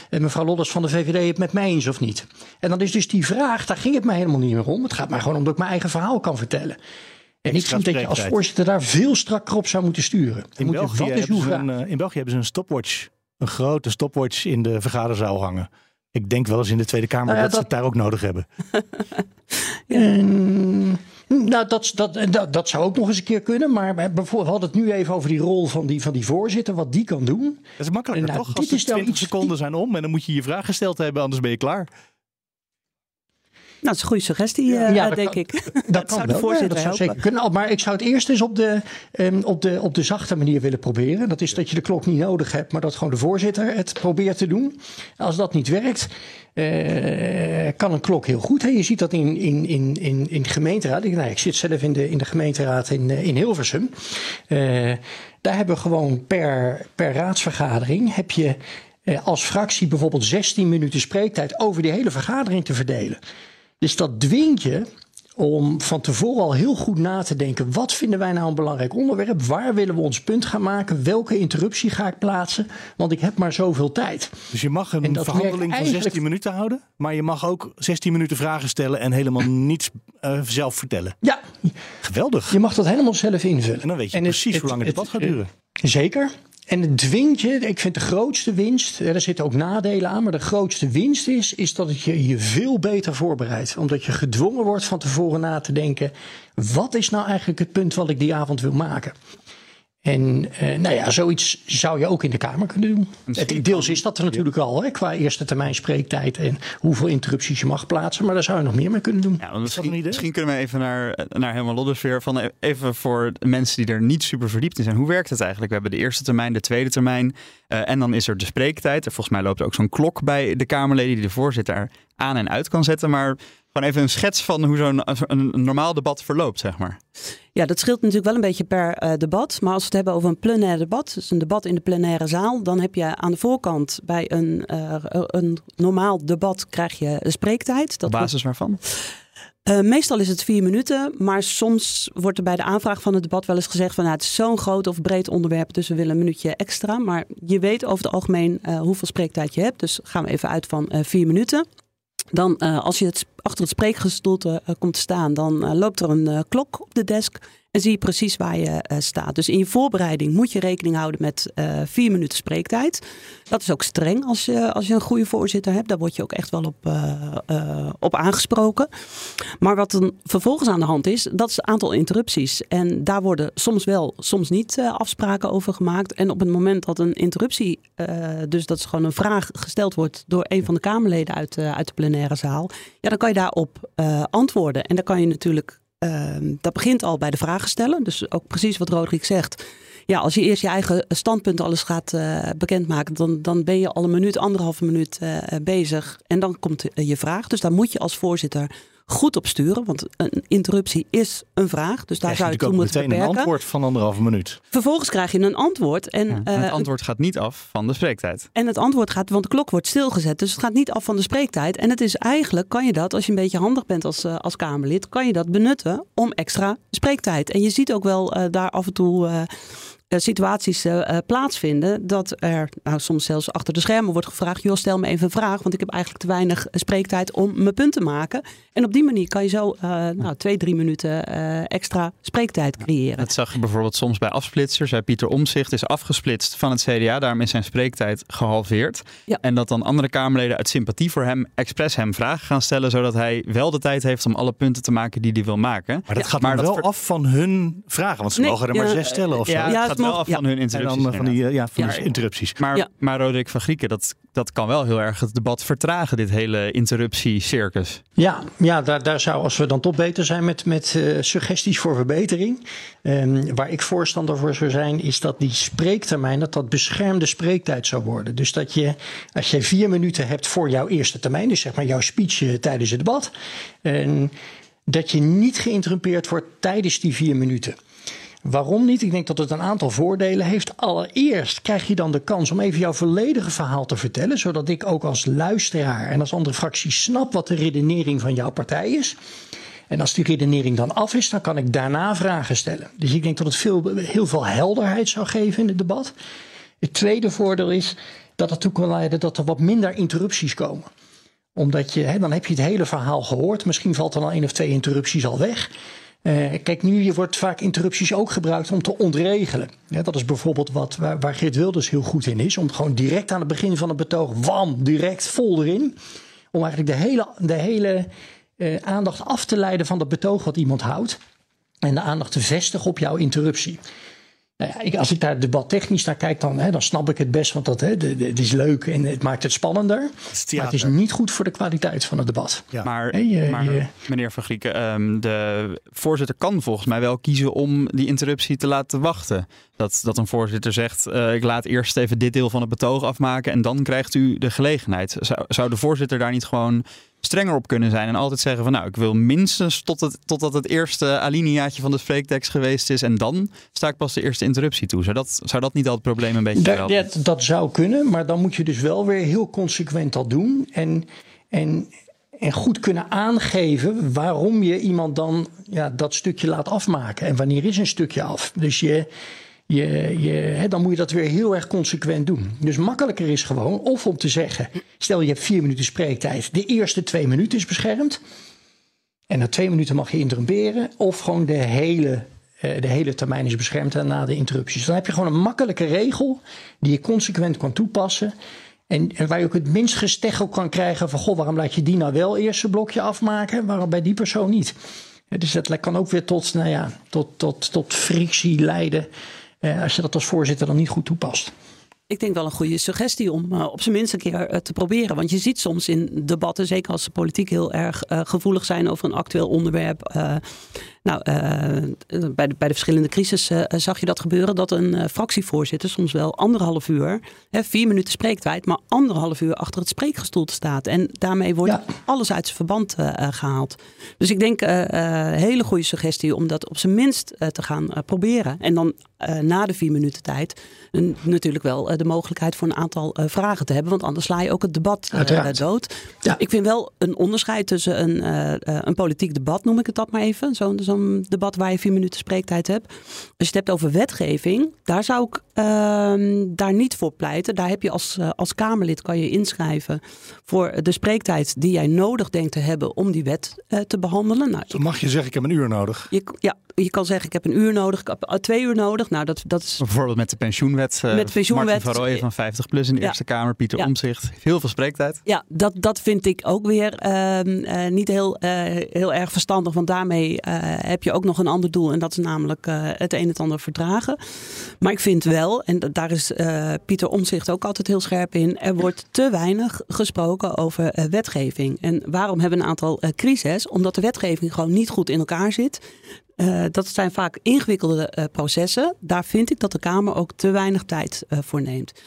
uh, mevrouw Lodders van de VVD het met mij eens of niet. En dan is dus die vraag, daar ging het mij helemaal niet meer om. Het gaat mij gewoon om dat ik mijn eigen verhaal kan vertellen. En ik vind dat je als voorzitter daar veel strakker op zou moeten sturen. In, moet België, je, is uw vraag? een, uh, in België hebben ze een stopwatch, een grote stopwatch in de vergaderzaal hangen. Ik denk wel eens in de Tweede Kamer Nou ja, dat, ze het daar ook nodig hebben. [LAUGHS] En, nou, dat, dat, dat, dat zou ook nog eens een keer kunnen. Maar bijvoorbeeld, we hadden het nu even over die rol van die, van die voorzitter, wat die kan doen. Dat is makkelijker Nou, toch? dit Als de is nou 20 iets- seconden zijn om en dan moet je je vraag gesteld hebben, anders ben je klaar. Nou, dat is een goede suggestie, eh, Ja, dat denk kan- ik. Dat, [LAUGHS] zou kan de wel. voorzitter Ja, dat zou helpen. zeker kunnen. Maar ik zou het eerst eens op de, ehm, op, de, op de zachte manier willen proberen. Dat is dat je de klok niet nodig hebt, maar dat gewoon de voorzitter het probeert te doen. Als dat niet werkt, eh, kan een klok heel goed. Hè? Je ziet dat in, in, in, in, in de gemeenteraad. Ik, nou, ik zit zelf in de, in de gemeenteraad in, eh, in Hilversum. Eh, daar hebben we gewoon per, per raadsvergadering heb je eh, als fractie bijvoorbeeld 16 minuten spreektijd over die hele vergadering te verdelen. Dus dat dwingt je om van tevoren al heel goed na te denken. Wat vinden wij nou een belangrijk onderwerp? Waar willen we ons punt gaan maken? Welke interruptie ga ik plaatsen? Want ik heb maar zoveel tijd. Dus je mag En een verhandeling van eigenlijk- 16 minuten houden, maar je mag ook 16 minuten vragen stellen en helemaal [CLEARS THROAT] niets eh, zelf vertellen. Ja, Geweldig. je mag dat helemaal zelf invullen. En dan weet je En het- precies het- hoe lang het debat gaat het- duren. Zeker. En het dwingt je, ik vind de grootste winst, er zitten ook nadelen aan, maar de grootste winst is, is dat het je je veel beter voorbereidt. Omdat je gedwongen wordt van tevoren na te denken, wat is nou eigenlijk het punt wat ik die avond wil maken? En eh, nou ja, zoiets zou je ook in de Kamer kunnen doen. Het, deels is dat er natuurlijk al, hè, qua eerste termijn spreektijd en hoeveel interrupties je mag plaatsen. Maar daar zou je nog meer mee kunnen doen. Ja, misschien, kunnen we even naar, naar Helemaal Loddersfeer. Van e- even voor mensen die er niet super verdiept in zijn. Hoe werkt het eigenlijk? We hebben de eerste termijn, de tweede termijn. eh, en dan is er de spreektijd. En volgens mij loopt er ook zo'n klok bij de Kamerleden die de voorzitter aan en uit kan zetten. Maar gewoon even een schets van hoe zo'n een, normaal debat verloopt, zeg maar. Ja, dat scheelt natuurlijk wel een beetje per eh, debat. Maar als we het hebben over een plenair debat, dus een debat in de plenaire zaal, dan heb je aan de voorkant bij een, eh, een normaal debat krijg je een spreektijd. Op Dat basis waarvan? Eh, meestal is het vier minuten, maar soms wordt er bij de aanvraag van het debat wel eens gezegd van nou, het is zo'n groot of breed onderwerp, dus we willen een minuutje extra. Maar je weet over het algemeen hoeveel spreektijd je hebt, dus gaan we even uit van vier minuten. Dan eh, als je het, achter het spreekgestoelte eh, komt te staan, dan eh, loopt er een klok op de desk en zie je precies waar je eh, staat. Dus in je voorbereiding moet je rekening houden met eh, vier minuten spreektijd. Dat is ook streng als je, als je een goede voorzitter hebt. Daar word je ook echt wel op, eh, op aangesproken. Maar wat dan vervolgens aan de hand is, dat is het aantal interrupties. En daar worden soms wel, soms niet afspraken over gemaakt. En op het moment dat een interruptie, dus dat is gewoon een vraag gesteld wordt door een van de Kamerleden uit, uit de plenaire zaal, ja, dan kan je daarop antwoorden. En dan kan je natuurlijk, dat begint al bij de vragen stellen. Dus ook precies wat Roderick zegt. Ja, als je eerst je eigen standpunt alles gaat eh, bekendmaken, dan, dan ben je al een minuut, anderhalve minuut eh, bezig. En dan komt eh, je vraag. Dus daar moet je als voorzitter goed op sturen. Want een interruptie is een vraag. Dus daar je zou je toe moeten meteen een antwoord van anderhalve minuut. Vervolgens krijg je een antwoord. En, Ja, eh, het antwoord gaat niet af van de spreektijd. en het antwoord gaat, want de klok wordt stilgezet. Dus het gaat niet af van de spreektijd. En het is eigenlijk, kan je dat, als je een beetje handig bent als, eh, als Kamerlid, kan je dat benutten om extra spreektijd. En je ziet ook wel eh, daar af en toe. Eh, situaties eh, eh, plaatsvinden dat er nou, soms zelfs achter de schermen wordt gevraagd: joh, stel me even een vraag, want ik heb eigenlijk te weinig spreektijd om mijn punt te maken. En op die manier kan je zo eh, nou, twee, drie minuten eh, extra spreektijd creëren. Dat zag je bijvoorbeeld soms bij afsplitsers. Hè. Pieter Omzicht is afgesplitst van het CDA. Daarom is zijn spreektijd gehalveerd. Ja. En dat dan andere Kamerleden uit sympathie voor hem expres hem vragen gaan stellen. Zodat hij wel de tijd heeft om alle punten te maken die hij wil maken. Maar dat Ja, gaat maar wel ver- af van hun vragen, want ze Nee, mogen er maar ja, zes stellen of zo. ja, het gaat nog- af van hun En interrupties. dan van die, inderdaad. eh, ja, van Ja. die interrupties. Maar, Ja. maar Roderick van Grieken, dat, dat kan wel heel erg het debat vertragen, dit hele interruptie-circus. Ja, ja daar, daar zou, als we dan toch beter zijn met, met eh, suggesties voor verbetering. ehm, waar ik voorstander voor zou zijn, is dat die spreektermijn, dat dat beschermde spreektijd zou worden. Dus dat je, als je vier minuten hebt voor jouw eerste termijn, dus zeg maar jouw speech eh, tijdens het debat, en dat je niet geïnterrumpeerd wordt tijdens die vier minuten. Waarom niet? Ik denk dat het een aantal voordelen heeft. Allereerst krijg je dan de kans om even jouw volledige verhaal te vertellen, zodat ik ook als luisteraar en als andere fractie snap wat de redenering van jouw partij is. En als die redenering dan af is, dan kan ik daarna vragen stellen. Dus ik denk dat het veel, heel veel helderheid zou geven in het debat. Het tweede voordeel is dat het ook wel leiden dat er wat minder interrupties komen omdat je, hè, dan heb je het hele verhaal gehoord. Misschien valt er al één of twee interrupties al weg. Eh, kijk, nu wordt vaak interrupties ook gebruikt om te ontregelen. Dat is bijvoorbeeld wat, waar, waar Geert Wilders heel goed in is. Om gewoon direct aan het begin van het betoog, wam, direct vol erin. Om eigenlijk de hele, de hele eh, aandacht af te leiden van het betoog wat iemand houdt. En de aandacht te vestigen op jouw interruptie. Nou ja, ik, als ik daar debattechnisch naar kijk, dan, hè, dan snap ik het best. Want dat, hè, de- de- het is leuk en het maakt het spannender. is maar het is niet goed voor de kwaliteit van het debat. Ja. Maar, maar je- meneer Van Grieken, ehm, de voorzitter kan volgens mij wel kiezen om die interruptie te laten wachten. Dat, dat een voorzitter zegt, eh, ik laat eerst even dit deel van het betoog afmaken en dan krijgt u de gelegenheid. Zou, zou de voorzitter daar niet gewoon strenger op kunnen zijn en altijd zeggen van nou, ik wil minstens tot het, totdat het eerste alineaatje van de spreektekst geweest is en dan sta ik pas de eerste interruptie toe. Zou dat, zou dat niet al het probleem een beetje Dat, helpen? dat, dat zou kunnen, maar dan moet je dus wel weer heel consequent dat doen. En, en, en goed kunnen aangeven waarom je iemand dan ja, dat stukje laat afmaken. En wanneer is een stukje af. Dus je, hè, dan moet je dat weer heel erg consequent doen. Dus makkelijker is gewoon of om te zeggen: stel je hebt vier minuten spreektijd, de eerste twee minuten is beschermd. En na twee minuten mag je interrumperen. Of gewoon de hele, eh, de hele termijn is beschermd en na de interrupties. Dan heb je gewoon een makkelijke regel die je consequent kan toepassen. En, en waar je ook het minst gesteggel kan krijgen van... goh, waarom laat je die nou wel eerst een blokje afmaken... waarom bij die persoon niet? Eh, Dus dat kan ook weer tot, nou ja, tot, tot, tot frictie leiden... eh, als je dat als voorzitter dan niet goed toepast. Ik denk wel een goede suggestie om eh, op zijn minst een keer eh, te proberen. Want je ziet soms in debatten, zeker als de politiek heel erg gevoelig zijn over een actueel onderwerp. nou, bij, de, bij de verschillende crisis zag je dat gebeuren. Dat een fractievoorzitter soms wel anderhalf uur, hè, vier minuten spreektijd, maar anderhalf uur achter het spreekgestoelte staat. En daarmee wordt Ja. alles uit zijn verband eh, eh, gehaald. Dus ik denk een hele goede suggestie om dat op zijn minst te gaan proberen. En dan eh, na de vier minuten tijd n- natuurlijk wel eh, de mogelijkheid voor een aantal eh, vragen te hebben. Want anders sla je ook het debat dood. Ja. Ik vind wel een onderscheid tussen een, een politiek debat, noem ik het dat maar even. Zo'n zo'n debat waar je vier minuten spreektijd hebt. Als je het hebt over wetgeving, daar zou ik ehm, daar niet voor pleiten. Daar heb je als, als Kamerlid kan je inschrijven voor de spreektijd die jij nodig denkt te hebben om die wet te behandelen. Nou, Dan mag je zeggen, ik heb een uur nodig. je, ja, je kan zeggen, ik heb een uur nodig, ik heb twee uur nodig. Nou, dat, dat is Bijvoorbeeld met de pensioenwet. eh, Met de pensioenwet. Martin van Rooyen van 50 plus in de Ja. Eerste Kamer. Pieter Ja. Omzicht. Heel veel spreektijd. Ja, dat, dat vind ik ook weer ehm, eh, niet heel, eh, heel erg verstandig. Want daarmee eh, heb je ook nog een ander doel. En dat is namelijk eh, het een en het ander verdragen. Maar ik vind wel, en da- daar is eh, Pieter Omzicht ook altijd heel scherp in. Er wordt te weinig gesproken over eh, wetgeving. En waarom hebben we een aantal eh, crises? Omdat de wetgeving gewoon niet goed in elkaar zit. Eh, dat zijn vaak ingewikkelde eh, processen. Daar vind ik dat de Kamer ook te weinig tijd eh, voor neemt.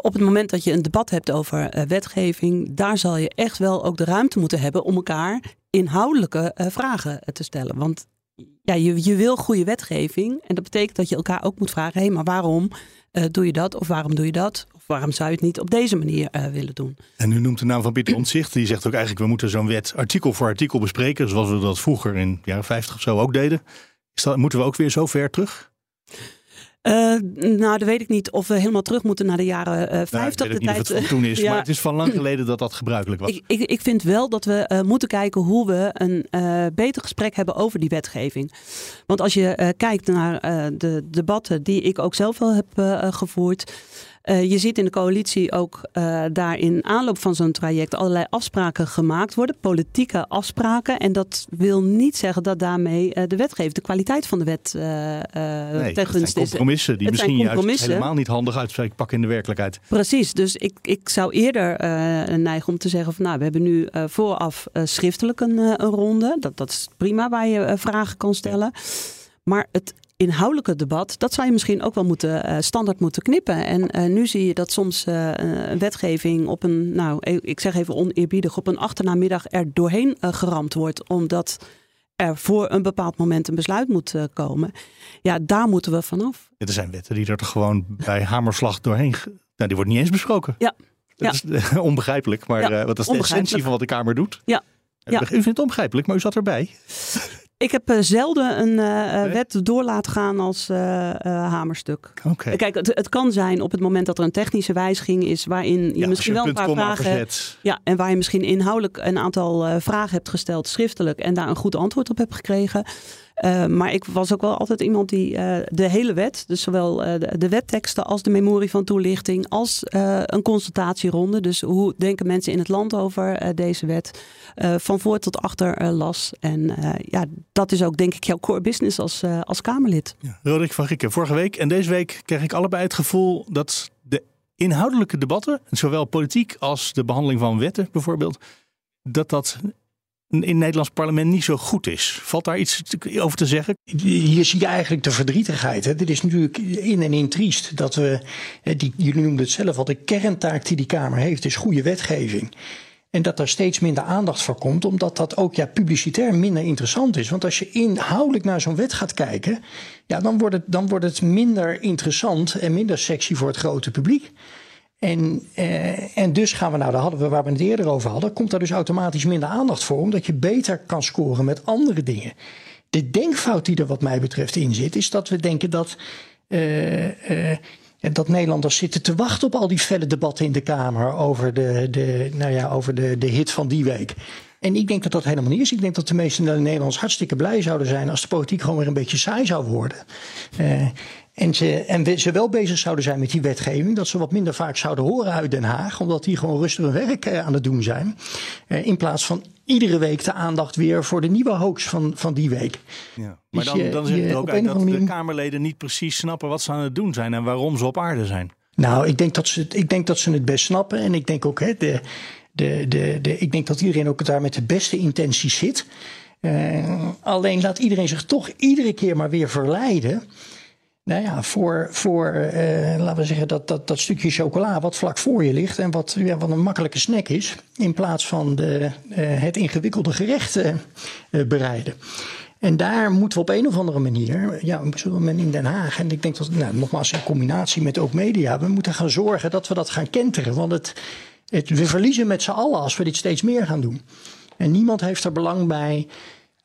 Op het moment dat je een debat hebt over wetgeving, daar zal je echt wel ook de ruimte moeten hebben om elkaar inhoudelijke vragen te stellen. Want ja, je, je wil goede wetgeving en dat betekent dat je elkaar ook moet vragen: hé, maar waarom doe je dat? Of waarom doe je dat? Waarom zou je het niet op deze manier eh, willen doen? En u noemt de naam van Pieter Omtzigt. Die zegt ook eigenlijk, we moeten zo'n wet artikel voor artikel bespreken. Zoals we dat vroeger in de jaren 50 of zo ook deden. Is dat, moeten we ook weer zo ver terug? Eh, nou, dan weet ik niet of we helemaal terug moeten naar de jaren eh Nou, 50. ik weet de het tijd, toen is. Ja. Maar het is van lang geleden dat dat gebruikelijk was. Ik, ik, ik vind wel dat we eh, moeten kijken hoe we een eh, beter gesprek hebben over die wetgeving. Want als je eh, kijkt naar eh, de debatten die ik ook zelf wel heb eh, gevoerd. Uh, je ziet in de coalitie ook uh, daar in aanloop van zo'n traject allerlei afspraken gemaakt worden, politieke afspraken. En dat wil niet zeggen dat daarmee uh, de wetgever, de kwaliteit van de wet nee, ten gunste is. compromissen die misschien juist helemaal niet handig uitpakken in de werkelijkheid. Precies, dus ik, ik zou eerder neigen om te zeggen van nou, we hebben nu vooraf schriftelijk een, een ronde. Dat, dat is prima waar je vragen kan stellen. Maar het inhoudelijke debat, dat zou je misschien ook wel moeten, uh, standaard moeten knippen. En uh, nu zie je dat soms uh, wetgeving op een, nou, e-, ik zeg even oneerbiedig, op een achternamiddag er doorheen geramd wordt, omdat er voor een bepaald moment een besluit moet komen. Ja, daar moeten we vanaf. Ja, er zijn wetten die er gewoon bij hamerslag doorheen, nou, die wordt niet eens besproken. Ja. Dat ja. is [LAUGHS] onbegrijpelijk, maar ja, wat is de essentie van wat de Kamer doet? Ja. Ja. U vindt het onbegrijpelijk, maar u zat erbij. Ik heb uh, zelden een uh, wet door laten gaan als hamerstuk. Okay. Kijk, het, het, kan zijn op het moment dat er een technische wijziging is waarin je ja, misschien je wel een paar vragen hebt. Ja, en waar je misschien inhoudelijk een aantal vragen hebt gesteld schriftelijk en daar een goed antwoord op hebt gekregen. Uh, maar ik was ook wel altijd iemand die uh, de hele wet, dus zowel uh, de, de, wetteksten als de memorie van toelichting, als een consultatieronde. Dus hoe denken mensen in het land over deze wet, van voor tot achter las. En ja, dat is ook denk ik jouw core business als, als Kamerlid. Ja. Roderick van Gikken, vorige week en deze week kreeg ik allebei het gevoel dat de inhoudelijke debatten, zowel politiek als de behandeling van wetten bijvoorbeeld, dat dat in het Nederlands parlement niet zo goed is. Valt daar iets over te zeggen? Hier zie je eigenlijk de verdrietigheid. Hè. Dit is natuurlijk in en in triest dat we, die, jullie noemden het zelf al, de kerntaak die die Kamer heeft is goede wetgeving. En dat er steeds minder aandacht voor komt, omdat dat ook ja, publicitair minder interessant is. Want als je inhoudelijk naar zo'n wet gaat kijken, ja, dan, wordt het, dan wordt het minder interessant en minder sexy voor het grote publiek. En, eh, en dus gaan we, nou, daar hadden we waar we het eerder over hadden, komt daar dus automatisch minder aandacht voor, omdat je beter kan scoren met andere dingen. De denkfout die er wat mij betreft in zit, is dat we denken dat, uh, uh, dat Nederlanders zitten te wachten op al die felle debatten in de Kamer over de, de, nou ja, over de, de hit van die week. En ik denk dat dat helemaal niet is. Ik denk dat de meeste Nederlanders hartstikke blij zouden zijn als de politiek gewoon weer een beetje saai zou worden. Uh, en ze, en ze wel bezig zouden zijn met die wetgeving. Dat ze wat minder vaak zouden horen uit Den Haag. Omdat die gewoon rustig hun werk eh, aan het doen zijn. Eh, in plaats van iedere week de aandacht weer voor de nieuwe hoax van, van die week. Ja. Maar dus dan, dan zeg je ook uit dat de Kamerleden niet precies snappen wat ze aan het doen zijn. En waarom ze op aarde zijn. Nou, ik denk dat ze het, ik denk dat ze het best snappen. En ik denk ook, hè, de, de, de, de, ik denk dat iedereen ook daar met de beste intenties zit. Uh, alleen laat iedereen zich toch iedere keer maar weer verleiden nou ja, voor, voor uh, laten we zeggen, dat, dat, dat stukje chocola wat vlak voor je ligt en wat, ja, wat een makkelijke snack is, in plaats van de, uh, het ingewikkelde gerecht uh, bereiden. En daar moeten we op een of andere manier, ja, zullen men in Den Haag, en ik denk dat, nou, nogmaals in combinatie met ook media, we moeten gaan zorgen dat we dat gaan kenteren. Want het, het, we verliezen met z'n allen als we dit steeds meer gaan doen. En niemand heeft er belang bij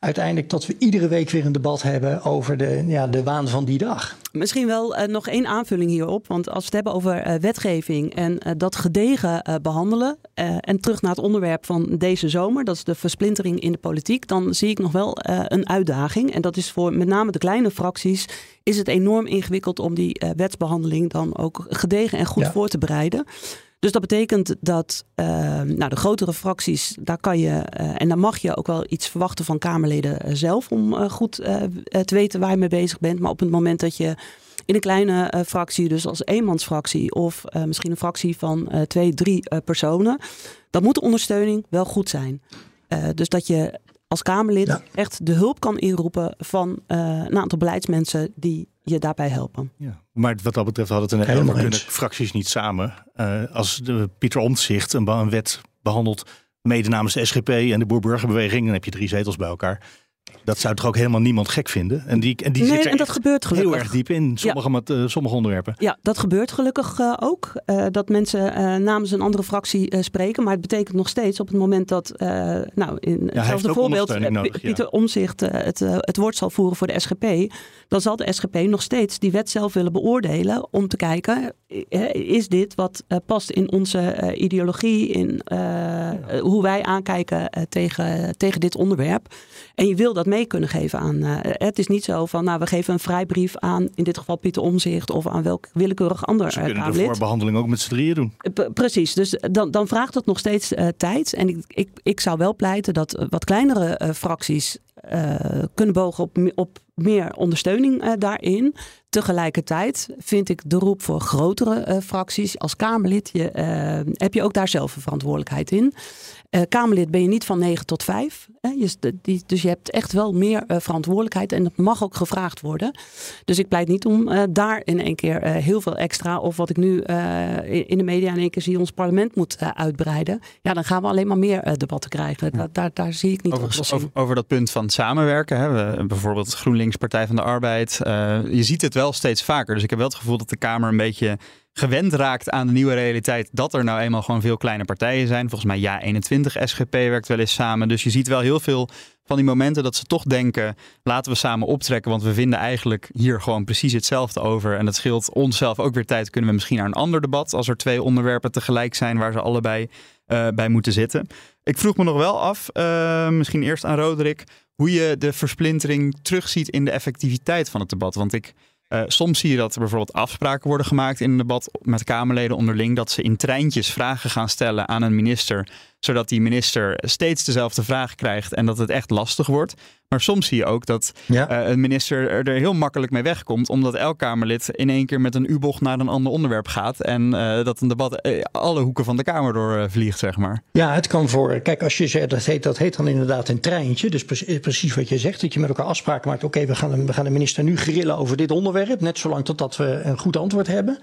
uiteindelijk dat we iedere week weer een debat hebben over de, ja, de waan van die dag. Misschien wel uh, nog één aanvulling hierop. Want als we het hebben over uh, wetgeving en uh, dat gedegen behandelen. en terug naar het onderwerp van deze zomer, dat is de versplintering in de politiek. Dan zie ik nog wel een uitdaging. En dat is voor met name de kleine fracties. Is het enorm ingewikkeld om die wetsbehandeling dan ook gedegen en goed ja. voor te bereiden. Dus dat betekent dat uh, nou, de grotere fracties, daar kan je uh, en dan mag je ook wel iets verwachten van Kamerleden uh, zelf om goed te weten waar je mee bezig bent. Maar op het moment dat je in een kleine fractie, dus als eenmansfractie of misschien een fractie van twee, drie personen, dan moet de ondersteuning wel goed zijn. dus dat je als Kamerlid ja. echt de hulp kan inroepen van een aantal beleidsmensen die je daarbij helpen. Ja. Maar wat dat betreft hadden het een kunnen fracties niet samen. Uh, als de Pieter Omtzigt een, een, wet behandelt, mede namens de SGP en de Boerburgerbeweging, dan heb je drie zetels bij elkaar. Dat zou toch ook helemaal niemand gek vinden? En die, en die nee, zit er en dat gebeurt gelukkig. heel erg diep in, sommige, ja. met, uh, sommige onderwerpen. Ja, dat gebeurt gelukkig uh, ook. Uh, dat mensen namens een andere fractie spreken. Maar het betekent nog steeds op het moment dat, nou, in ja, hetzelfde voorbeeld, nodig, Pieter Omzicht het, het woord zal voeren voor de SGP. Dan zal de SGP nog steeds die wet zelf willen beoordelen om te kijken, is dit wat past in onze ideologie, in hoe wij aankijken tegen, tegen dit onderwerp. En je wil dat mee kunnen geven aan. Het is niet zo van, nou, we geven een vrijbrief aan, in dit geval Pieter Omzicht of aan welk willekeurig ander Ze kunnen de voorbehandeling ook met z'n drieën doen. precies, dus dan, dan vraagt dat nog steeds tijd. En ik, ik, ik zou wel pleiten dat wat kleinere fracties kunnen bogen op, op meer ondersteuning daarin. Tegelijkertijd vind ik de roep voor grotere fracties als Kamerlid, je, heb je ook daar zelf een verantwoordelijkheid in. Uh, Kamerlid ben je niet van 9 tot 5. Hè? Je, die, dus je hebt echt wel meer uh, verantwoordelijkheid en dat mag ook gevraagd worden. Dus ik pleit niet om uh, daar in één keer heel veel extra, of wat ik nu in, in, de media in één keer zie, ons parlement moet uitbreiden. Ja, dan gaan we alleen maar meer debatten krijgen. Daar, daar, zie ik niet over, over, over, dat punt van samenwerken, hè? We, bijvoorbeeld GroenLinks, Partij van de Arbeid. je ziet het wel steeds vaker. Dus ik heb wel het gevoel dat de Kamer een beetje gewend raakt aan de nieuwe realiteit dat er nou eenmaal gewoon veel kleine partijen zijn. Volgens mij ja 21 SGP werkt wel eens samen. Dus je ziet wel heel veel van die momenten dat ze toch denken: laten we samen optrekken, want we vinden eigenlijk hier gewoon precies hetzelfde over. En dat scheelt onszelf ook weer tijd. Kunnen we misschien naar een ander debat als er twee onderwerpen tegelijk zijn waar ze allebei uh, bij moeten zitten. Ik vroeg me nog wel af, uh, misschien eerst aan Roderick, hoe je de versplintering terugziet in de effectiviteit van het debat. Want ik uh, soms zie je dat er bijvoorbeeld afspraken worden gemaakt in een debat met Kamerleden onderling. Dat ze in treintjes vragen gaan stellen aan een minister. Zodat die minister steeds dezelfde vraag krijgt en dat het echt lastig wordt. Maar soms zie je ook dat ja. uh, een minister er heel makkelijk mee wegkomt. Omdat elk Kamerlid in één keer met een U-bocht naar een ander onderwerp gaat. En uh, dat een debat uh, alle hoeken van de Kamer door vliegt, zeg maar. Ja, het kan voor. Kijk, als je zegt dat heet, dat heet dan inderdaad een treintje. Dus precies wat je zegt. Dat je met elkaar afspraken maakt. Oké, okay, we, gaan, we gaan de minister nu grillen over dit onderwerp. Net zolang totdat we een goed antwoord hebben.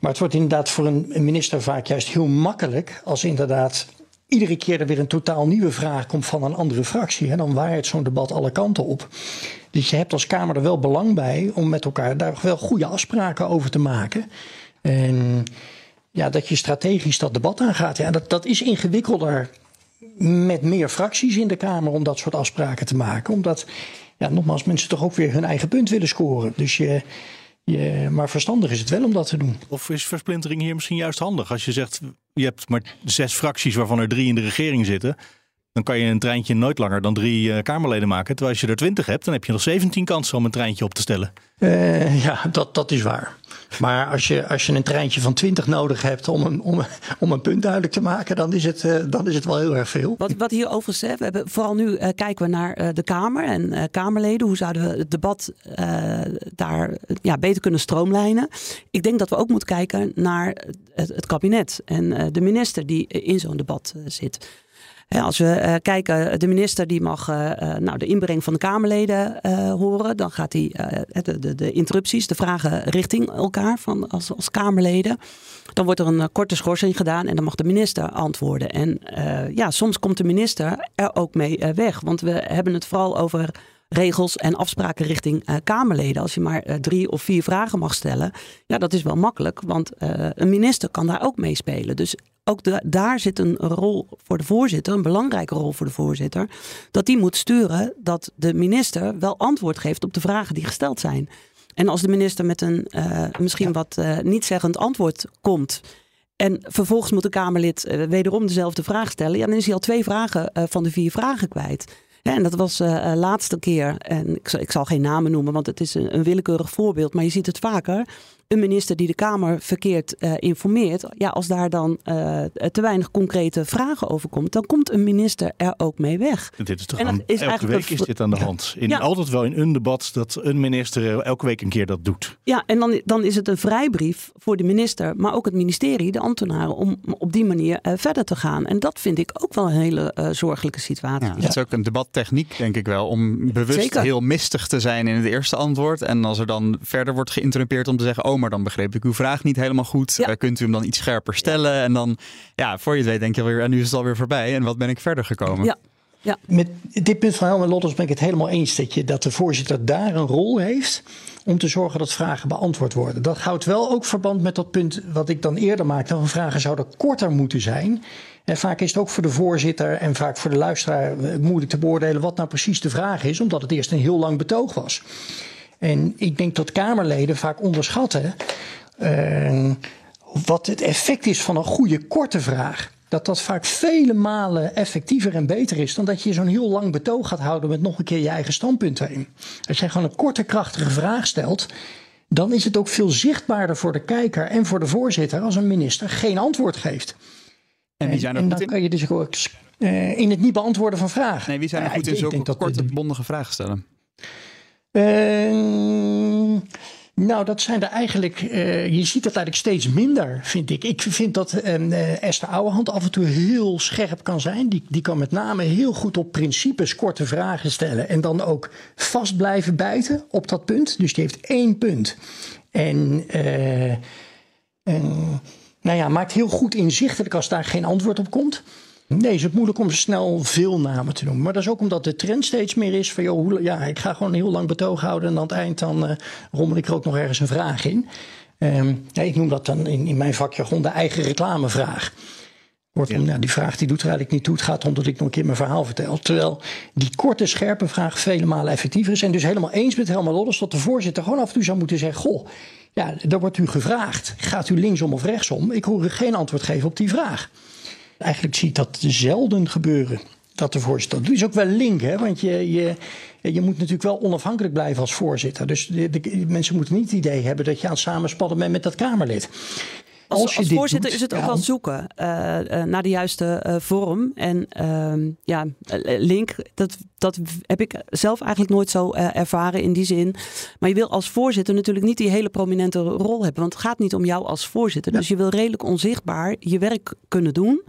maar het wordt inderdaad voor een minister vaak juist heel makkelijk. Als inderdaad iedere keer er weer een totaal nieuwe vraag komt van een andere fractie. Hè, dan waait zo'n debat alle kanten op. Dus je hebt als Kamer er wel belang bij om met elkaar daar wel goede afspraken over te maken. En ja, dat je strategisch dat debat aangaat. Ja, dat, dat is ingewikkelder met meer fracties in de Kamer om dat soort afspraken te maken. Omdat, ja, nogmaals, mensen toch ook weer hun eigen punt willen scoren. Dus je je, maar verstandig is het wel om dat te doen. Of is versplintering hier misschien juist handig? Als je zegt, je hebt maar zes fracties waarvan er drie in de regering zitten. Dan kan je een treintje nooit langer dan drie uh, Kamerleden maken. Terwijl als je er twintig hebt, dan heb je nog 17 kansen om een treintje op te stellen. Uh, ja, dat, dat is waar. Maar als je, als je een treintje van 20 nodig hebt om een, om, om een punt duidelijk te maken, dan is het, uh, dan is het wel heel erg veel. Wat, wat hier overigens, hebben, vooral nu uh, kijken we naar uh, de Kamer en Kamerleden. Hoe zouden we het debat daar ja, beter kunnen stroomlijnen? Ik denk dat we ook moeten kijken naar het, het kabinet en de minister die in zo'n debat zit als we uh, kijken, de minister die mag uh, nou, de inbreng van de Kamerleden horen. Dan gaat hij de, de, de, interrupties, de vragen richting elkaar van als, als Kamerleden. Dan wordt er een korte schorsing gedaan en dan mag de minister antwoorden. En ja, soms komt de minister er ook mee weg. Want we hebben het vooral over regels en afspraken richting uh, Kamerleden. Als je maar uh, drie of vier vragen mag stellen, ja, dat is wel makkelijk, want uh, een minister kan daar ook meespelen. Dus ook de, daar zit een rol voor de voorzitter, een belangrijke rol voor de voorzitter, dat die moet sturen dat de minister wel antwoord geeft op de vragen die gesteld zijn. En als de minister met een misschien wat niet-zeggend antwoord komt. En vervolgens moet de Kamerlid wederom dezelfde vraag stellen. Ja, dan is hij al twee vragen van de vier vragen kwijt en dat was uh, laatste keer, en ik, ik, zal geen namen noemen, want het is een, een willekeurig voorbeeld, maar je ziet het vaker een minister die de Kamer verkeerd uh, informeert, ja, als daar dan uh, te weinig concrete vragen over komt, dan komt een minister er ook mee weg. Dit is toch aan, is elke week is dit aan de hand. In, ja. Altijd wel in een debat dat een minister elke week een keer dat doet. Ja, en dan, dan is het een vrijbrief voor de minister, maar ook het ministerie, de ambtenaren, om op die manier uh, verder te gaan. En dat vind ik ook wel een hele zorgelijke situatie. Ja, het is ook een debattechniek, denk ik wel, om bewust Zeker. heel mistig te zijn in het eerste antwoord. En als er dan verder wordt geïnterrumpeerd om te zeggen, oh, maar dan begreep ik uw vraag niet helemaal goed. Ja. Uh, kunt u hem dan iets scherper stellen? En dan, ja, voor je het weet denk je weer, en nu is het alweer voorbij. En wat ben ik verder gekomen? Ja. Ja. Met dit punt van Helmer Lotters ben ik het helemaal eens dat, je, dat de voorzitter daar een rol heeft om te zorgen dat vragen beantwoord worden. Dat houdt wel ook verband met dat punt wat ik dan eerder maakte, van vragen zouden korter moeten zijn. En vaak is het ook voor de voorzitter en vaak voor de luisteraar eh, moeilijk te beoordelen wat nou precies de vraag is, omdat het eerst een heel lang betoog was. En ik denk dat Kamerleden vaak onderschatten uh, wat het effect is van een goede korte vraag. dat dat vaak vele malen effectiever en beter is dan dat je zo'n heel lang betoog gaat houden met nog een keer je eigen standpunt erin. Als jij gewoon een korte, krachtige vraag stelt, dan is het ook veel zichtbaarder voor de kijker en voor de voorzitter als een minister geen antwoord geeft. En wie zijn er en dan in? kan je dus ook uh, in het niet beantwoorden van vragen. Nee, wie zijn er Ja, goed in dat- korte, bondige vragen stellen? Ehm, nou, dat zijn er eigenlijk. eh, je ziet dat eigenlijk steeds minder, vind ik. Ik vind dat ehm, eh, Esther Ouwehand af en toe heel scherp kan zijn. Die, die kan met name heel goed op principes korte vragen stellen. En dan ook vast blijven bijten op dat punt. Dus die heeft één punt. En. eh, en nou ja, maakt heel goed inzichtelijk als daar geen antwoord op komt. Nee, is het moeilijk om snel veel namen te noemen. Maar dat is ook omdat de trend steeds meer is van... Joh, hoe- ja, ik ga gewoon een heel lang betoog houden... en aan het eind dan eh, rommel ik er ook nog ergens een vraag in. Ehm, ja, ik noem dat dan in, in mijn vakjargon de eigen reclamevraag. Kortom, ja. die vraag die doet er eigenlijk niet toe. Het gaat om dat ik nog een keer mijn verhaal vertel. Terwijl die korte, scherpe vraag vele malen effectiever is. En dus helemaal eens met Helma Lodders dat de voorzitter gewoon af en toe zou moeten zeggen... Goh, ja, daar wordt u gevraagd. Gaat u linksom of rechtsom? Ik hoor u geen antwoord geven op die vraag. Eigenlijk zie ik dat zelden gebeuren. Dat de voorzitter. Dat is ook wel link, hè? Want je, je, je moet natuurlijk wel onafhankelijk blijven als voorzitter. Dus de, de- mensen moeten niet het idee hebben dat je aan het samenspannen bent met dat Kamerlid. Als, als, je dit voorzitter doet, is het ook wel zoeken eh, naar de juiste eh, vorm. En ehm, ja, link, dat, dat heb ik zelf eigenlijk nooit zo ervaren in die zin. Maar je wil als voorzitter natuurlijk niet die hele prominente rol hebben. Want het gaat niet om jou als voorzitter. Dus je wil redelijk onzichtbaar je werk kunnen doen.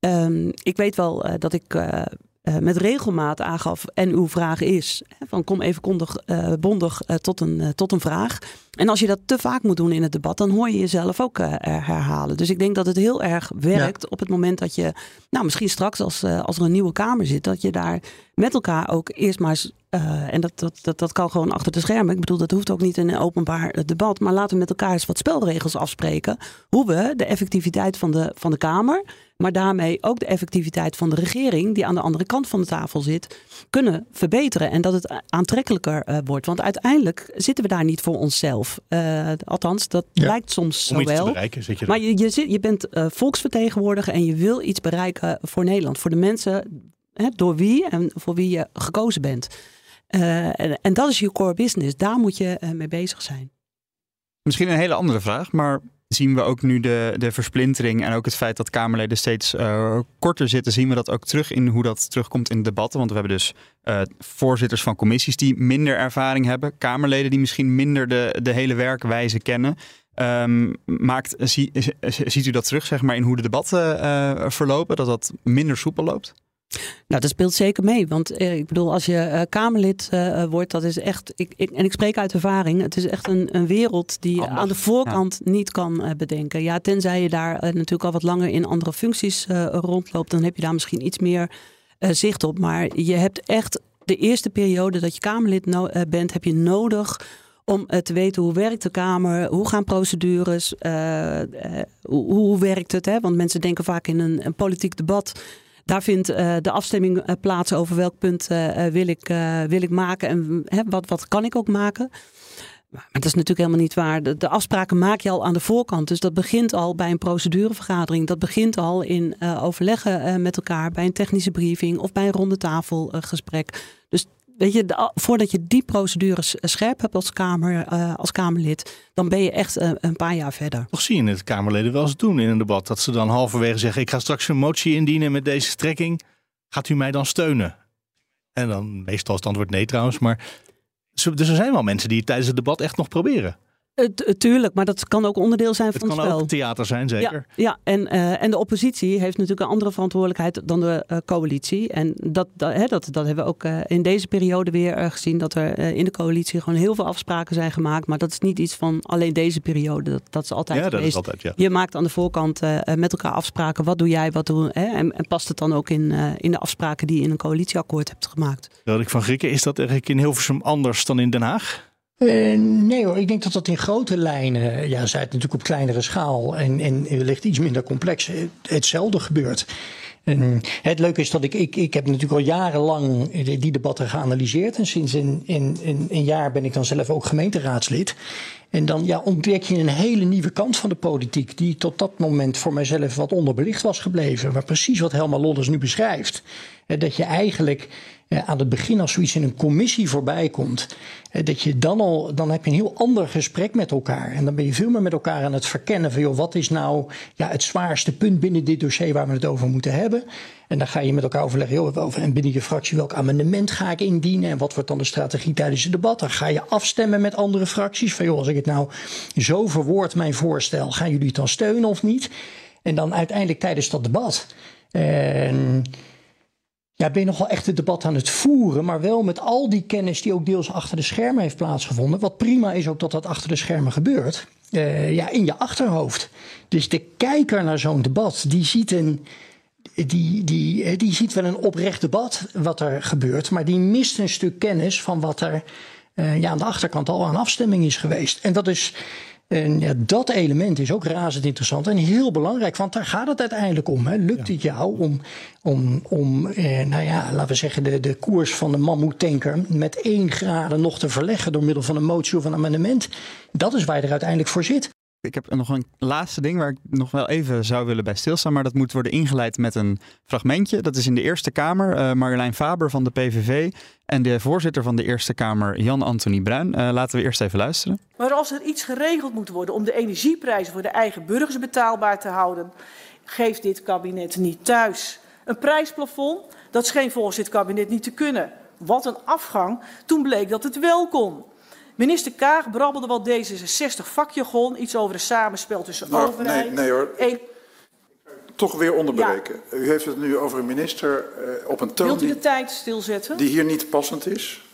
Ehm, ik weet wel dat ik eh, met regelmaat aangaf en uw vraag is. Hè, van kom even kondig, eh, bondig eh, tot, een, tot een vraag. En als je dat te vaak moet doen in het debat, dan hoor je jezelf ook herhalen. Dus ik denk dat het heel erg werkt op het moment dat je, nou misschien straks als, als er een nieuwe Kamer zit, dat je daar met elkaar ook eerst maar en dat, dat, dat, dat kan gewoon achter de schermen. Ik bedoel, dat hoeft ook niet in een openbaar debat, maar laten we met elkaar eens wat spelregels afspreken. Hoe we de effectiviteit van de, van de Kamer, maar daarmee ook de effectiviteit van de regering, die aan de andere kant van de tafel zit, kunnen verbeteren. En dat het aantrekkelijker eh, wordt. Want uiteindelijk zitten we daar niet voor onszelf. Eh, althans, dat Ja. lijkt soms Om zo iets te wel. bereiken zit je. Maar je, je, zit, je bent eh, volksvertegenwoordiger en je wil iets bereiken voor Nederland. Voor de mensen hè, door wie en voor wie je gekozen bent. Eh, en, en dat is je core business. Daar moet je mee bezig zijn. Misschien een hele andere vraag, maar zien we ook nu de, de versplintering en ook het feit dat Kamerleden steeds eh, korter zitten, zien we dat ook terug in hoe dat terugkomt in debatten? Want we hebben dus eh, voorzitters van commissies die minder ervaring hebben, Kamerleden die misschien minder de, de hele werkwijze kennen. Ehm, maakt, zie- ziet u dat terug zeg maar, in hoe de debatten eh, verlopen, dat dat minder soepel loopt? Nou, dat speelt zeker mee. Want eh, ik bedoel, als je eh, Kamerlid eh, wordt, dat is echt. Ik, ik, en ik spreek uit ervaring. Het is echt een, een wereld die je Anders, aan de voorkant niet kan eh, bedenken. Ja, tenzij je daar eh, natuurlijk al wat langer in andere functies eh, rondloopt, dan heb je daar misschien iets meer eh, zicht op. Maar je hebt echt de eerste periode dat je Kamerlid no- eh, bent, heb je nodig om eh, te weten hoe werkt de Kamer, hoe gaan procedures, eh, eh, hoe, hoe werkt het. Hè? Want mensen denken vaak in een, een politiek debat. Daar vindt eh, de afstemming eh, plaats over welk punt eh, wil, ik, wil ik maken en hè, wat, wat kan ik ook maken. Maar dat is natuurlijk helemaal niet waar. De, afspraken maak je al aan de voorkant. Dus dat begint al bij een procedurevergadering. Dat begint al in overleggen met elkaar bij een technische briefing of bij een ronde tafelgesprek. dus weet je, voordat je die procedures eh, scherp hebt als, kamer, eh, als Kamerlid, dan ben je echt eh, een paar jaar verder. Toch zie je het Kamerleden wel eens doen in een debat. Dat ze dan halverwege zeggen, ik ga straks een motie indienen met deze strekking. Gaat u mij dan steunen? En dan meestal is het antwoord nee trouwens. Maar dus er zijn wel mensen die het tijdens het debat echt nog proberen. Eh, t- tuurlijk, maar dat kan ook onderdeel zijn Het van het kan spel. ook theater zijn, zeker. Ja, ja en, eh, en de oppositie heeft natuurlijk een andere verantwoordelijkheid dan de eh, coalitie. En dat, dat, hè, dat, dat hebben we ook eh, in deze periode weer eh, gezien. Dat er eh, in de coalitie gewoon heel veel afspraken zijn gemaakt. Maar dat is niet iets van alleen deze periode. Dat, dat is altijd Ja, dat geweest. is altijd, ja. Je maakt aan de voorkant eh, eh, met elkaar afspraken. Wat doe jij, wat doe hè? En, en past het dan ook in, eh, in de afspraken die je in een coalitieakkoord hebt gemaakt? Wil ik van Grieken, is dat eigenlijk in Hilversum anders dan in Den Haag? Uh, nee hoor, ik denk dat dat in grote lijnen, ja, zij het natuurlijk op kleinere schaal en, en wellicht iets minder complex, hetzelfde gebeurt. En het leuke is dat ik, ik, ik heb natuurlijk al jarenlang die debatten geanalyseerd. En sinds een, een, een, een jaar ben ik dan zelf ook gemeenteraadslid. En dan ja, ontdek je een hele nieuwe kant van de politiek, die tot dat moment voor mijzelf wat onderbelicht was gebleven. Maar precies wat Helma Lodders nu beschrijft. Dat je eigenlijk aan het begin als zoiets in een commissie voorbij komt, dat je dan al, dan heb je een heel ander gesprek met elkaar. En dan ben je veel meer met elkaar aan het verkennen van, joh, wat is nou ja, het zwaarste punt binnen dit dossier waar we het over moeten hebben. En dan ga je met elkaar overleggen, joh, en binnen je fractie welk amendement ga ik indienen en wat wordt dan de strategie tijdens het debat. Dan ga je afstemmen met andere fracties van, joh, als ik het nou zo verwoord, mijn voorstel, gaan jullie het dan steunen of niet? En dan uiteindelijk tijdens dat debat. En ja, ben je nogal echt het debat aan het voeren, maar wel met al die kennis die ook deels achter de schermen heeft plaatsgevonden. Wat prima is ook dat dat achter de schermen gebeurt. Uh, ja, in je achterhoofd. Dus de kijker naar zo'n debat, die ziet een. Die, die, eh, die ziet wel een oprecht debat wat er gebeurt, maar die mist een stuk kennis van wat er uh, ja, aan de achterkant al aan afstemming is geweest. En dat is en ja, dat element is ook razend interessant en heel belangrijk, want daar gaat het uiteindelijk om. Hè. Lukt het jou om, om, om eh, nou ja, laten we zeggen, de, de koers van de mammoetanker met één graden nog te verleggen door middel van een motie of een amendement? Dat is waar je er uiteindelijk voor zit. Ik heb nog een laatste ding waar ik nog wel even zou willen bij stilstaan. Maar dat moet worden ingeleid met een fragmentje. Dat is in de Eerste Kamer. Uh, Marjolein Faber van de PVV en de voorzitter van de Eerste Kamer, Jan-Anthony Bruin. Uh, laten we eerst even luisteren. Maar als er iets geregeld moet worden om de energieprijzen voor de eigen burgers betaalbaar te houden, geeft dit kabinet niet thuis. Een prijsplafond, dat scheen volgens dit kabinet niet te kunnen. Wat een afgang. Toen bleek dat het wel kon. Minister Kaag brabbelde wat D66 vakjargon, iets over een samenspel tussen nou, overheid... Nee, nee hoor. Een... Toch weer onderbreken. Ja. U heeft het nu over een minister uh, op een toon... Wilt u de tijd stilzetten? Die hier niet passend is.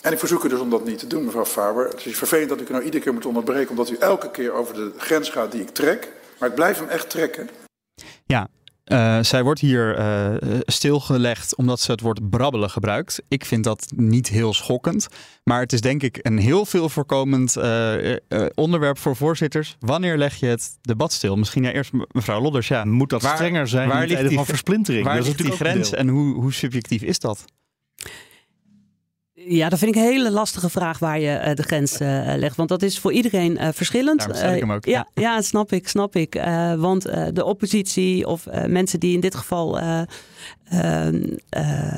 En ik verzoek u dus om dat niet te doen, mevrouw Faber. Het is vervelend dat ik u nou iedere keer moet onderbreken... omdat u elke keer over de grens gaat die ik trek. Maar ik blijf hem echt trekken. Ja, uh, zij wordt hier uh, stilgelegd omdat ze het woord brabbelen gebruikt. Ik vind dat niet heel schokkend. Maar het is denk ik een heel veel voorkomend uh, onderwerp voor voorzitters. Wanneer leg je het debat stil? Misschien ja, eerst mevrouw Lodders. Ja, Moet dat waar, strenger zijn waar ligt die, van versplintering? Waar ligt die grens en hoe, hoe subjectief is dat? Ja, dat vind ik een hele lastige vraag waar je uh, de grens uh, legt. Want dat is voor iedereen uh, verschillend. Daarom ik hem ook. ja, ja, snap ik, snap ik. want de oppositie of mensen die in dit geval ehm,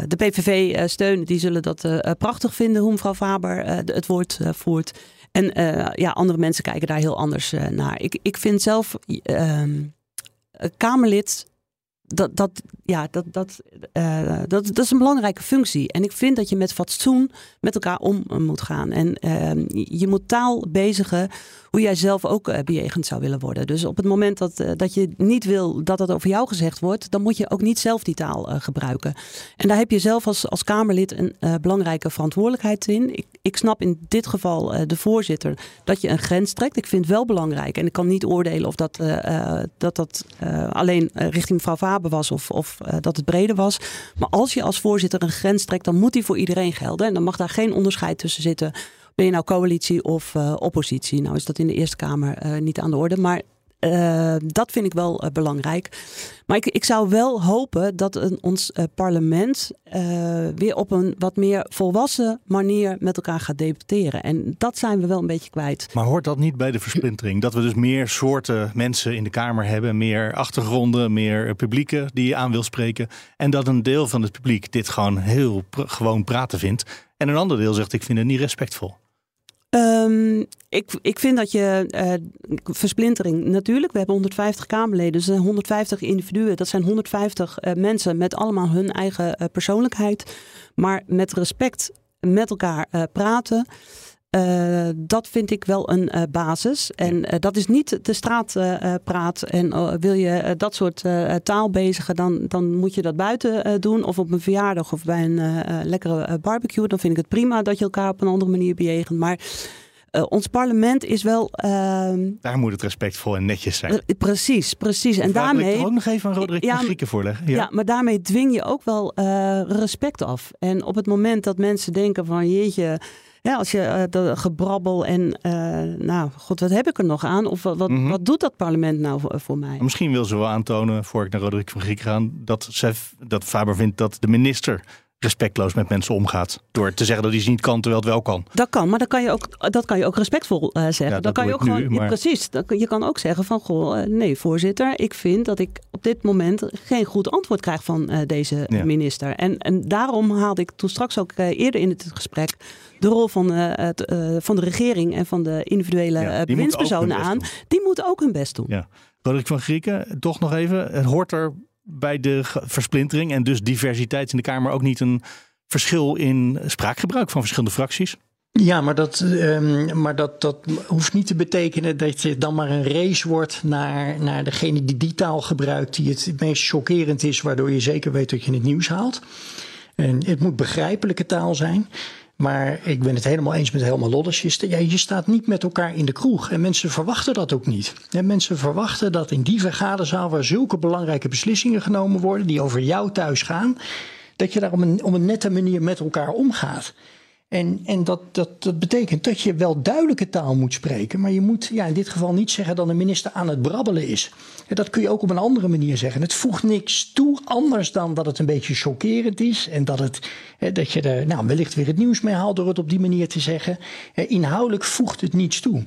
de PVV steunen, die zullen dat prachtig vinden hoe mevrouw Faber het woord voert. En ja, andere mensen kijken daar heel anders naar. Ik, ik vind zelf ehm, Kamerlid dat, dat, ja, dat, dat, uh, dat, dat is een belangrijke functie. En ik vind dat je met fatsoen met elkaar om moet gaan. En uh, je moet taal bezigen hoe jij zelf ook uh, bejegend zou willen worden. Dus op het moment dat, dat je niet wil dat het over jou gezegd wordt, dan moet je ook niet zelf die taal gebruiken. En daar heb je zelf als, als Kamerlid een belangrijke verantwoordelijkheid in. Ik, ik snap in dit geval de voorzitter dat je een grens trekt. Ik vind het wel belangrijk. En ik kan niet oordelen of dat dat, dat alleen richting mevrouw Vader was of, of uh, dat het breder was. Maar als je als voorzitter een grens trekt, dan moet die voor iedereen gelden. En dan mag daar geen onderscheid tussen zitten. Ben je nou coalitie of uh, oppositie? Nou is dat in de Eerste Kamer uh, niet aan de orde. Maar uh, dat vind ik wel uh, belangrijk. Maar ik, ik zou wel hopen dat een, ons uh, parlement weer op een wat meer volwassen manier met elkaar gaat debatteren. En dat zijn we wel een beetje kwijt. Maar hoort dat niet bij de versplintering? Dat we dus meer soorten mensen in de Kamer hebben, meer achtergronden, meer publieken die je aan wil spreken. En dat een deel van het publiek dit gewoon heel gewoon praten vindt. En een ander deel zegt: ik vind het niet respectvol. Um, ik, ik vind dat je uh, versplintering natuurlijk. We hebben 150 Kamerleden, dus 150 individuen. Dat zijn 150 uh, mensen met allemaal hun eigen persoonlijkheid. Maar met respect met elkaar praten. Uh, dat vind ik wel een uh, basis. En uh, dat is niet de straatpraat. en wil je dat soort taal bezigen, dan, dan moet je dat buiten doen. Of op een verjaardag of bij een lekkere barbecue. Dan vind ik het prima dat je elkaar op een andere manier bejegent. Maar ons parlement is wel. Ehm, Daar moet het respectvol en netjes zijn. precies, precies. En daarmee. Ik ook nog even aan Roderick ja, Grieken voorleggen. Ja. ja. maar daarmee dwing je ook wel respect af. En op het moment dat mensen denken van jeetje Ja, als je uh, de gebrabbel en, uh, nou, god, wat heb ik er nog aan? Of wat, Mhm. wat doet dat parlement nou voor, voor mij? Misschien wil ze wel aantonen, voor ik naar Roderick van Griek ga, dat, zij, dat Faber vindt dat de minister respectloos met mensen omgaat. Door te zeggen dat hij ze niet kan, terwijl het wel kan. Dat kan, maar dat kan je ook, dat kan je ook respectvol uh, zeggen. Ja, dan dat kan je ook gewoon, nu, ja, maar- precies. Dan, je kan ook zeggen van, goh, nee, voorzitter, ik vind dat ik op dit moment geen goed antwoord krijg van uh, deze Ja. minister. En, en daarom haalde ik toen straks ook uh, eerder in het gesprek de rol van, uh, het, uh, van de regering en van de individuele Ja, bewindspersonen best aan. Die moeten ook hun best doen. Ja. Roderick van Grieken, toch nog even. Het hoort er bij de versplintering en dus diversiteit in de Kamer ook niet een verschil in spraakgebruik van verschillende fracties? Ja, maar, dat, ehm, maar dat, dat hoeft niet te betekenen dat je dan maar een race wordt naar, naar degene die die taal gebruikt, die het het meest chockerend is, waardoor je zeker weet dat je het nieuws haalt. En het moet begrijpelijke taal zijn. Maar ik ben het helemaal eens met Helma Lodders. Je, je staat niet met elkaar in de kroeg. En mensen verwachten dat ook niet. En mensen verwachten dat in die vergaderzaal, waar zulke belangrijke beslissingen genomen worden, die over jou thuis gaan, dat je daar op een, op een nette manier met elkaar omgaat. En, en dat, dat, betekent dat je wel duidelijke taal moet spreken. Maar je moet ja, in dit geval niet zeggen dat een minister aan het brabbelen is. Dat kun je ook op een andere manier zeggen. Het voegt niks toe, anders dan dat het een beetje chockerend is. En dat, het, dat je er nou, wellicht weer het nieuws mee haalt door het op die manier te zeggen. Inhoudelijk voegt het niets toe.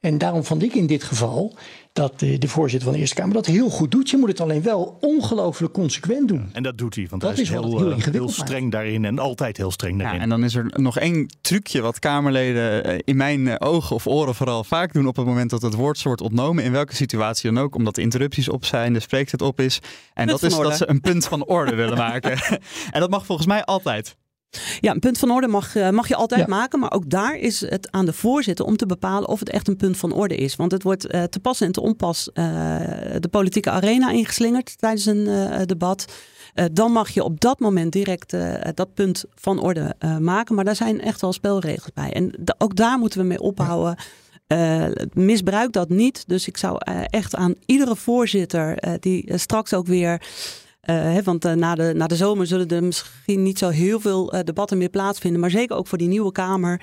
En daarom vond ik in dit geval dat de, de voorzitter van de Eerste Kamer dat heel goed doet. Je moet het alleen wel ongelooflijk consequent doen. En dat doet hij, want Dat hij is, heel, heel eh, heel ingewikkeld maakt. streng daarin en altijd heel streng daarin. Ja, en dan is er nog één trucje wat Kamerleden eh, in mijn eh, ogen of oren vooral vaak doen op het moment dat het woord wordt ontnomen. In welke situatie dan ook, omdat de interrupties op zijn, de spreektijd op is. En Punt dat is orde. dat ze een punt van orde willen maken. [LAUGHS] en dat mag volgens mij altijd. Ja, een punt van orde mag, eh, mag je altijd Ja. maken. Maar ook daar is het aan de voorzitter om te bepalen of het echt een punt van orde is. Want het wordt eh, te pas en te onpas eh, de politieke arena ingeslingerd tijdens een debat. Dan mag je op dat moment direct dat punt van orde maken. Maar daar zijn echt wel spelregels bij. En ook daar moeten we mee ophouden. Misbruik dat niet. Dus ik zou echt aan iedere voorzitter die straks ook weer. Eh, hè, want eh, na, de, na de zomer zullen er misschien niet zo heel veel eh, debatten meer plaatsvinden. Maar zeker ook voor die nieuwe Kamer.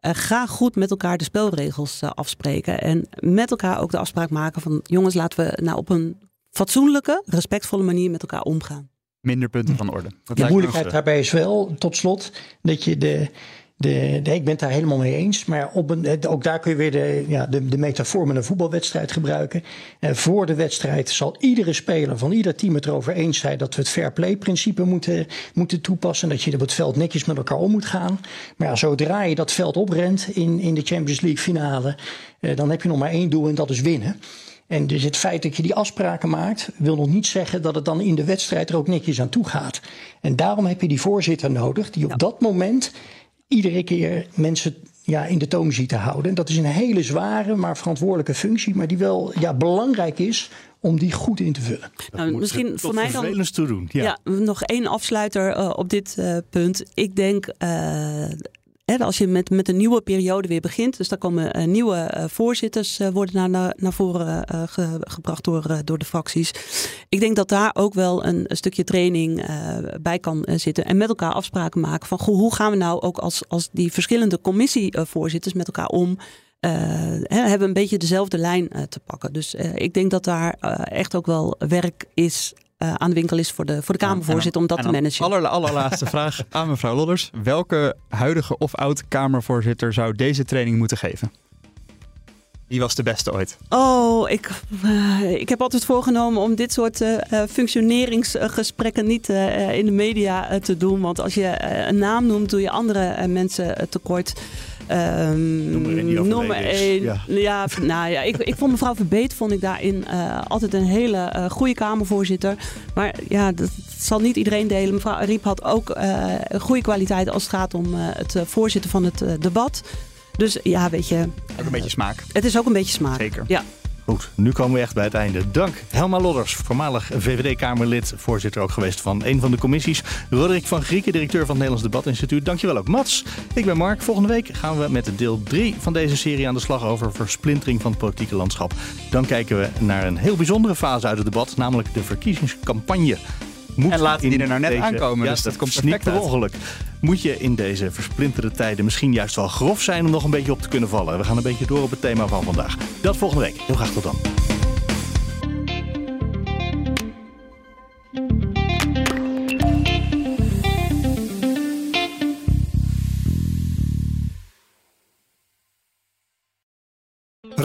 eh, ga goed met elkaar de spelregels afspreken. En met elkaar ook de afspraak maken van... jongens, laten we nou op een fatsoenlijke, respectvolle manier met elkaar omgaan. Minder punten van orde. Dat De moeilijkheid daarbij is wel, tot slot, dat je de. De, de, ik ben het daar helemaal mee eens. Maar op een, ook daar kun je weer de, ja, de, de metafoor met een voetbalwedstrijd gebruiken. Eh, voor de wedstrijd zal iedere speler van ieder team het erover eens zijn dat we het fair play principe moeten, moeten toepassen. Dat je op het veld netjes met elkaar om moet gaan. Maar ja, zodra je dat veld oprent in, in de Champions League finale, eh, dan heb je nog maar één doel en dat is winnen. En dus het feit dat je die afspraken maakt, wil nog niet zeggen dat het dan in de wedstrijd er ook netjes aan toe gaat. En daarom heb je die voorzitter nodig, die op Ja. dat moment iedere keer mensen ja, in de toom ziet te houden. En dat is een hele zware, maar verantwoordelijke functie, maar die wel ja, belangrijk is om die goed in te vullen. Nou, misschien voor mij dan toe doen. Ja. Ja, nog één afsluiter eh, op dit eh, punt. Ik denk, eh, als je met, met een nieuwe periode weer begint, dus daar komen eh, nieuwe eh, voorzitters eh, worden naar, naar, naar voren ge- gebracht door, door de fracties. Ik denk dat daar ook wel een, stukje training bij kan zitten en met elkaar afspraken maken van goh, hoe gaan we nou ook als, als die verschillende commissievoorzitters met elkaar om. hè, hebben een beetje dezelfde lijn te pakken. Dus ik denk dat daar echt ook wel werk is eh, aan de winkel is voor de, voor de Kamervoorzitter om dat te managen. Aller, allerlaatste vraag [LAUGHS] aan mevrouw Lodders. Welke huidige of oud Kamervoorzitter zou deze training moeten geven? Wie was de beste ooit? Oh, ik, eh, ik heb altijd voorgenomen om dit soort eh, functioneringsgesprekken niet in de media te doen. Want als je een naam noemt, doe je andere mensen tekort. Ehm, Noem er één die. Ja. Ja, nou ja, ik, ik vond mevrouw Verbeet vond ik daarin eh, altijd een hele eh, goede Kamervoorzitter. Maar ja, dat zal niet iedereen delen. Mevrouw Riep had ook eh, een goede kwaliteit als het gaat om eh, het voorzitten van het debat. Dus ja, weet je, Ook een beetje smaak. het is ook een beetje smaak. Zeker. Ja. Goed, nu komen we echt bij het einde. Dank Helma Lodders, voormalig VVD-Kamerlid, voorzitter ook geweest van een van de commissies. Roderick van Grieken, directeur van het Nederlands Debatinstituut. Dankjewel ook Mats. Ik ben Mark. Volgende week gaan we met deel 3 van deze serie aan de slag over versplintering van het politieke landschap. Dan kijken we naar een heel bijzondere fase uit het debat, namelijk de verkiezingscampagne. Moet En laten die er nou net deze- aankomen, Ja, dus dat komt perfect per ongeluk. Moet je in deze versplinterde tijden misschien juist wel grof zijn om nog een beetje op te kunnen vallen? We gaan een beetje door op het thema van vandaag. Dat volgende week. Heel graag tot dan.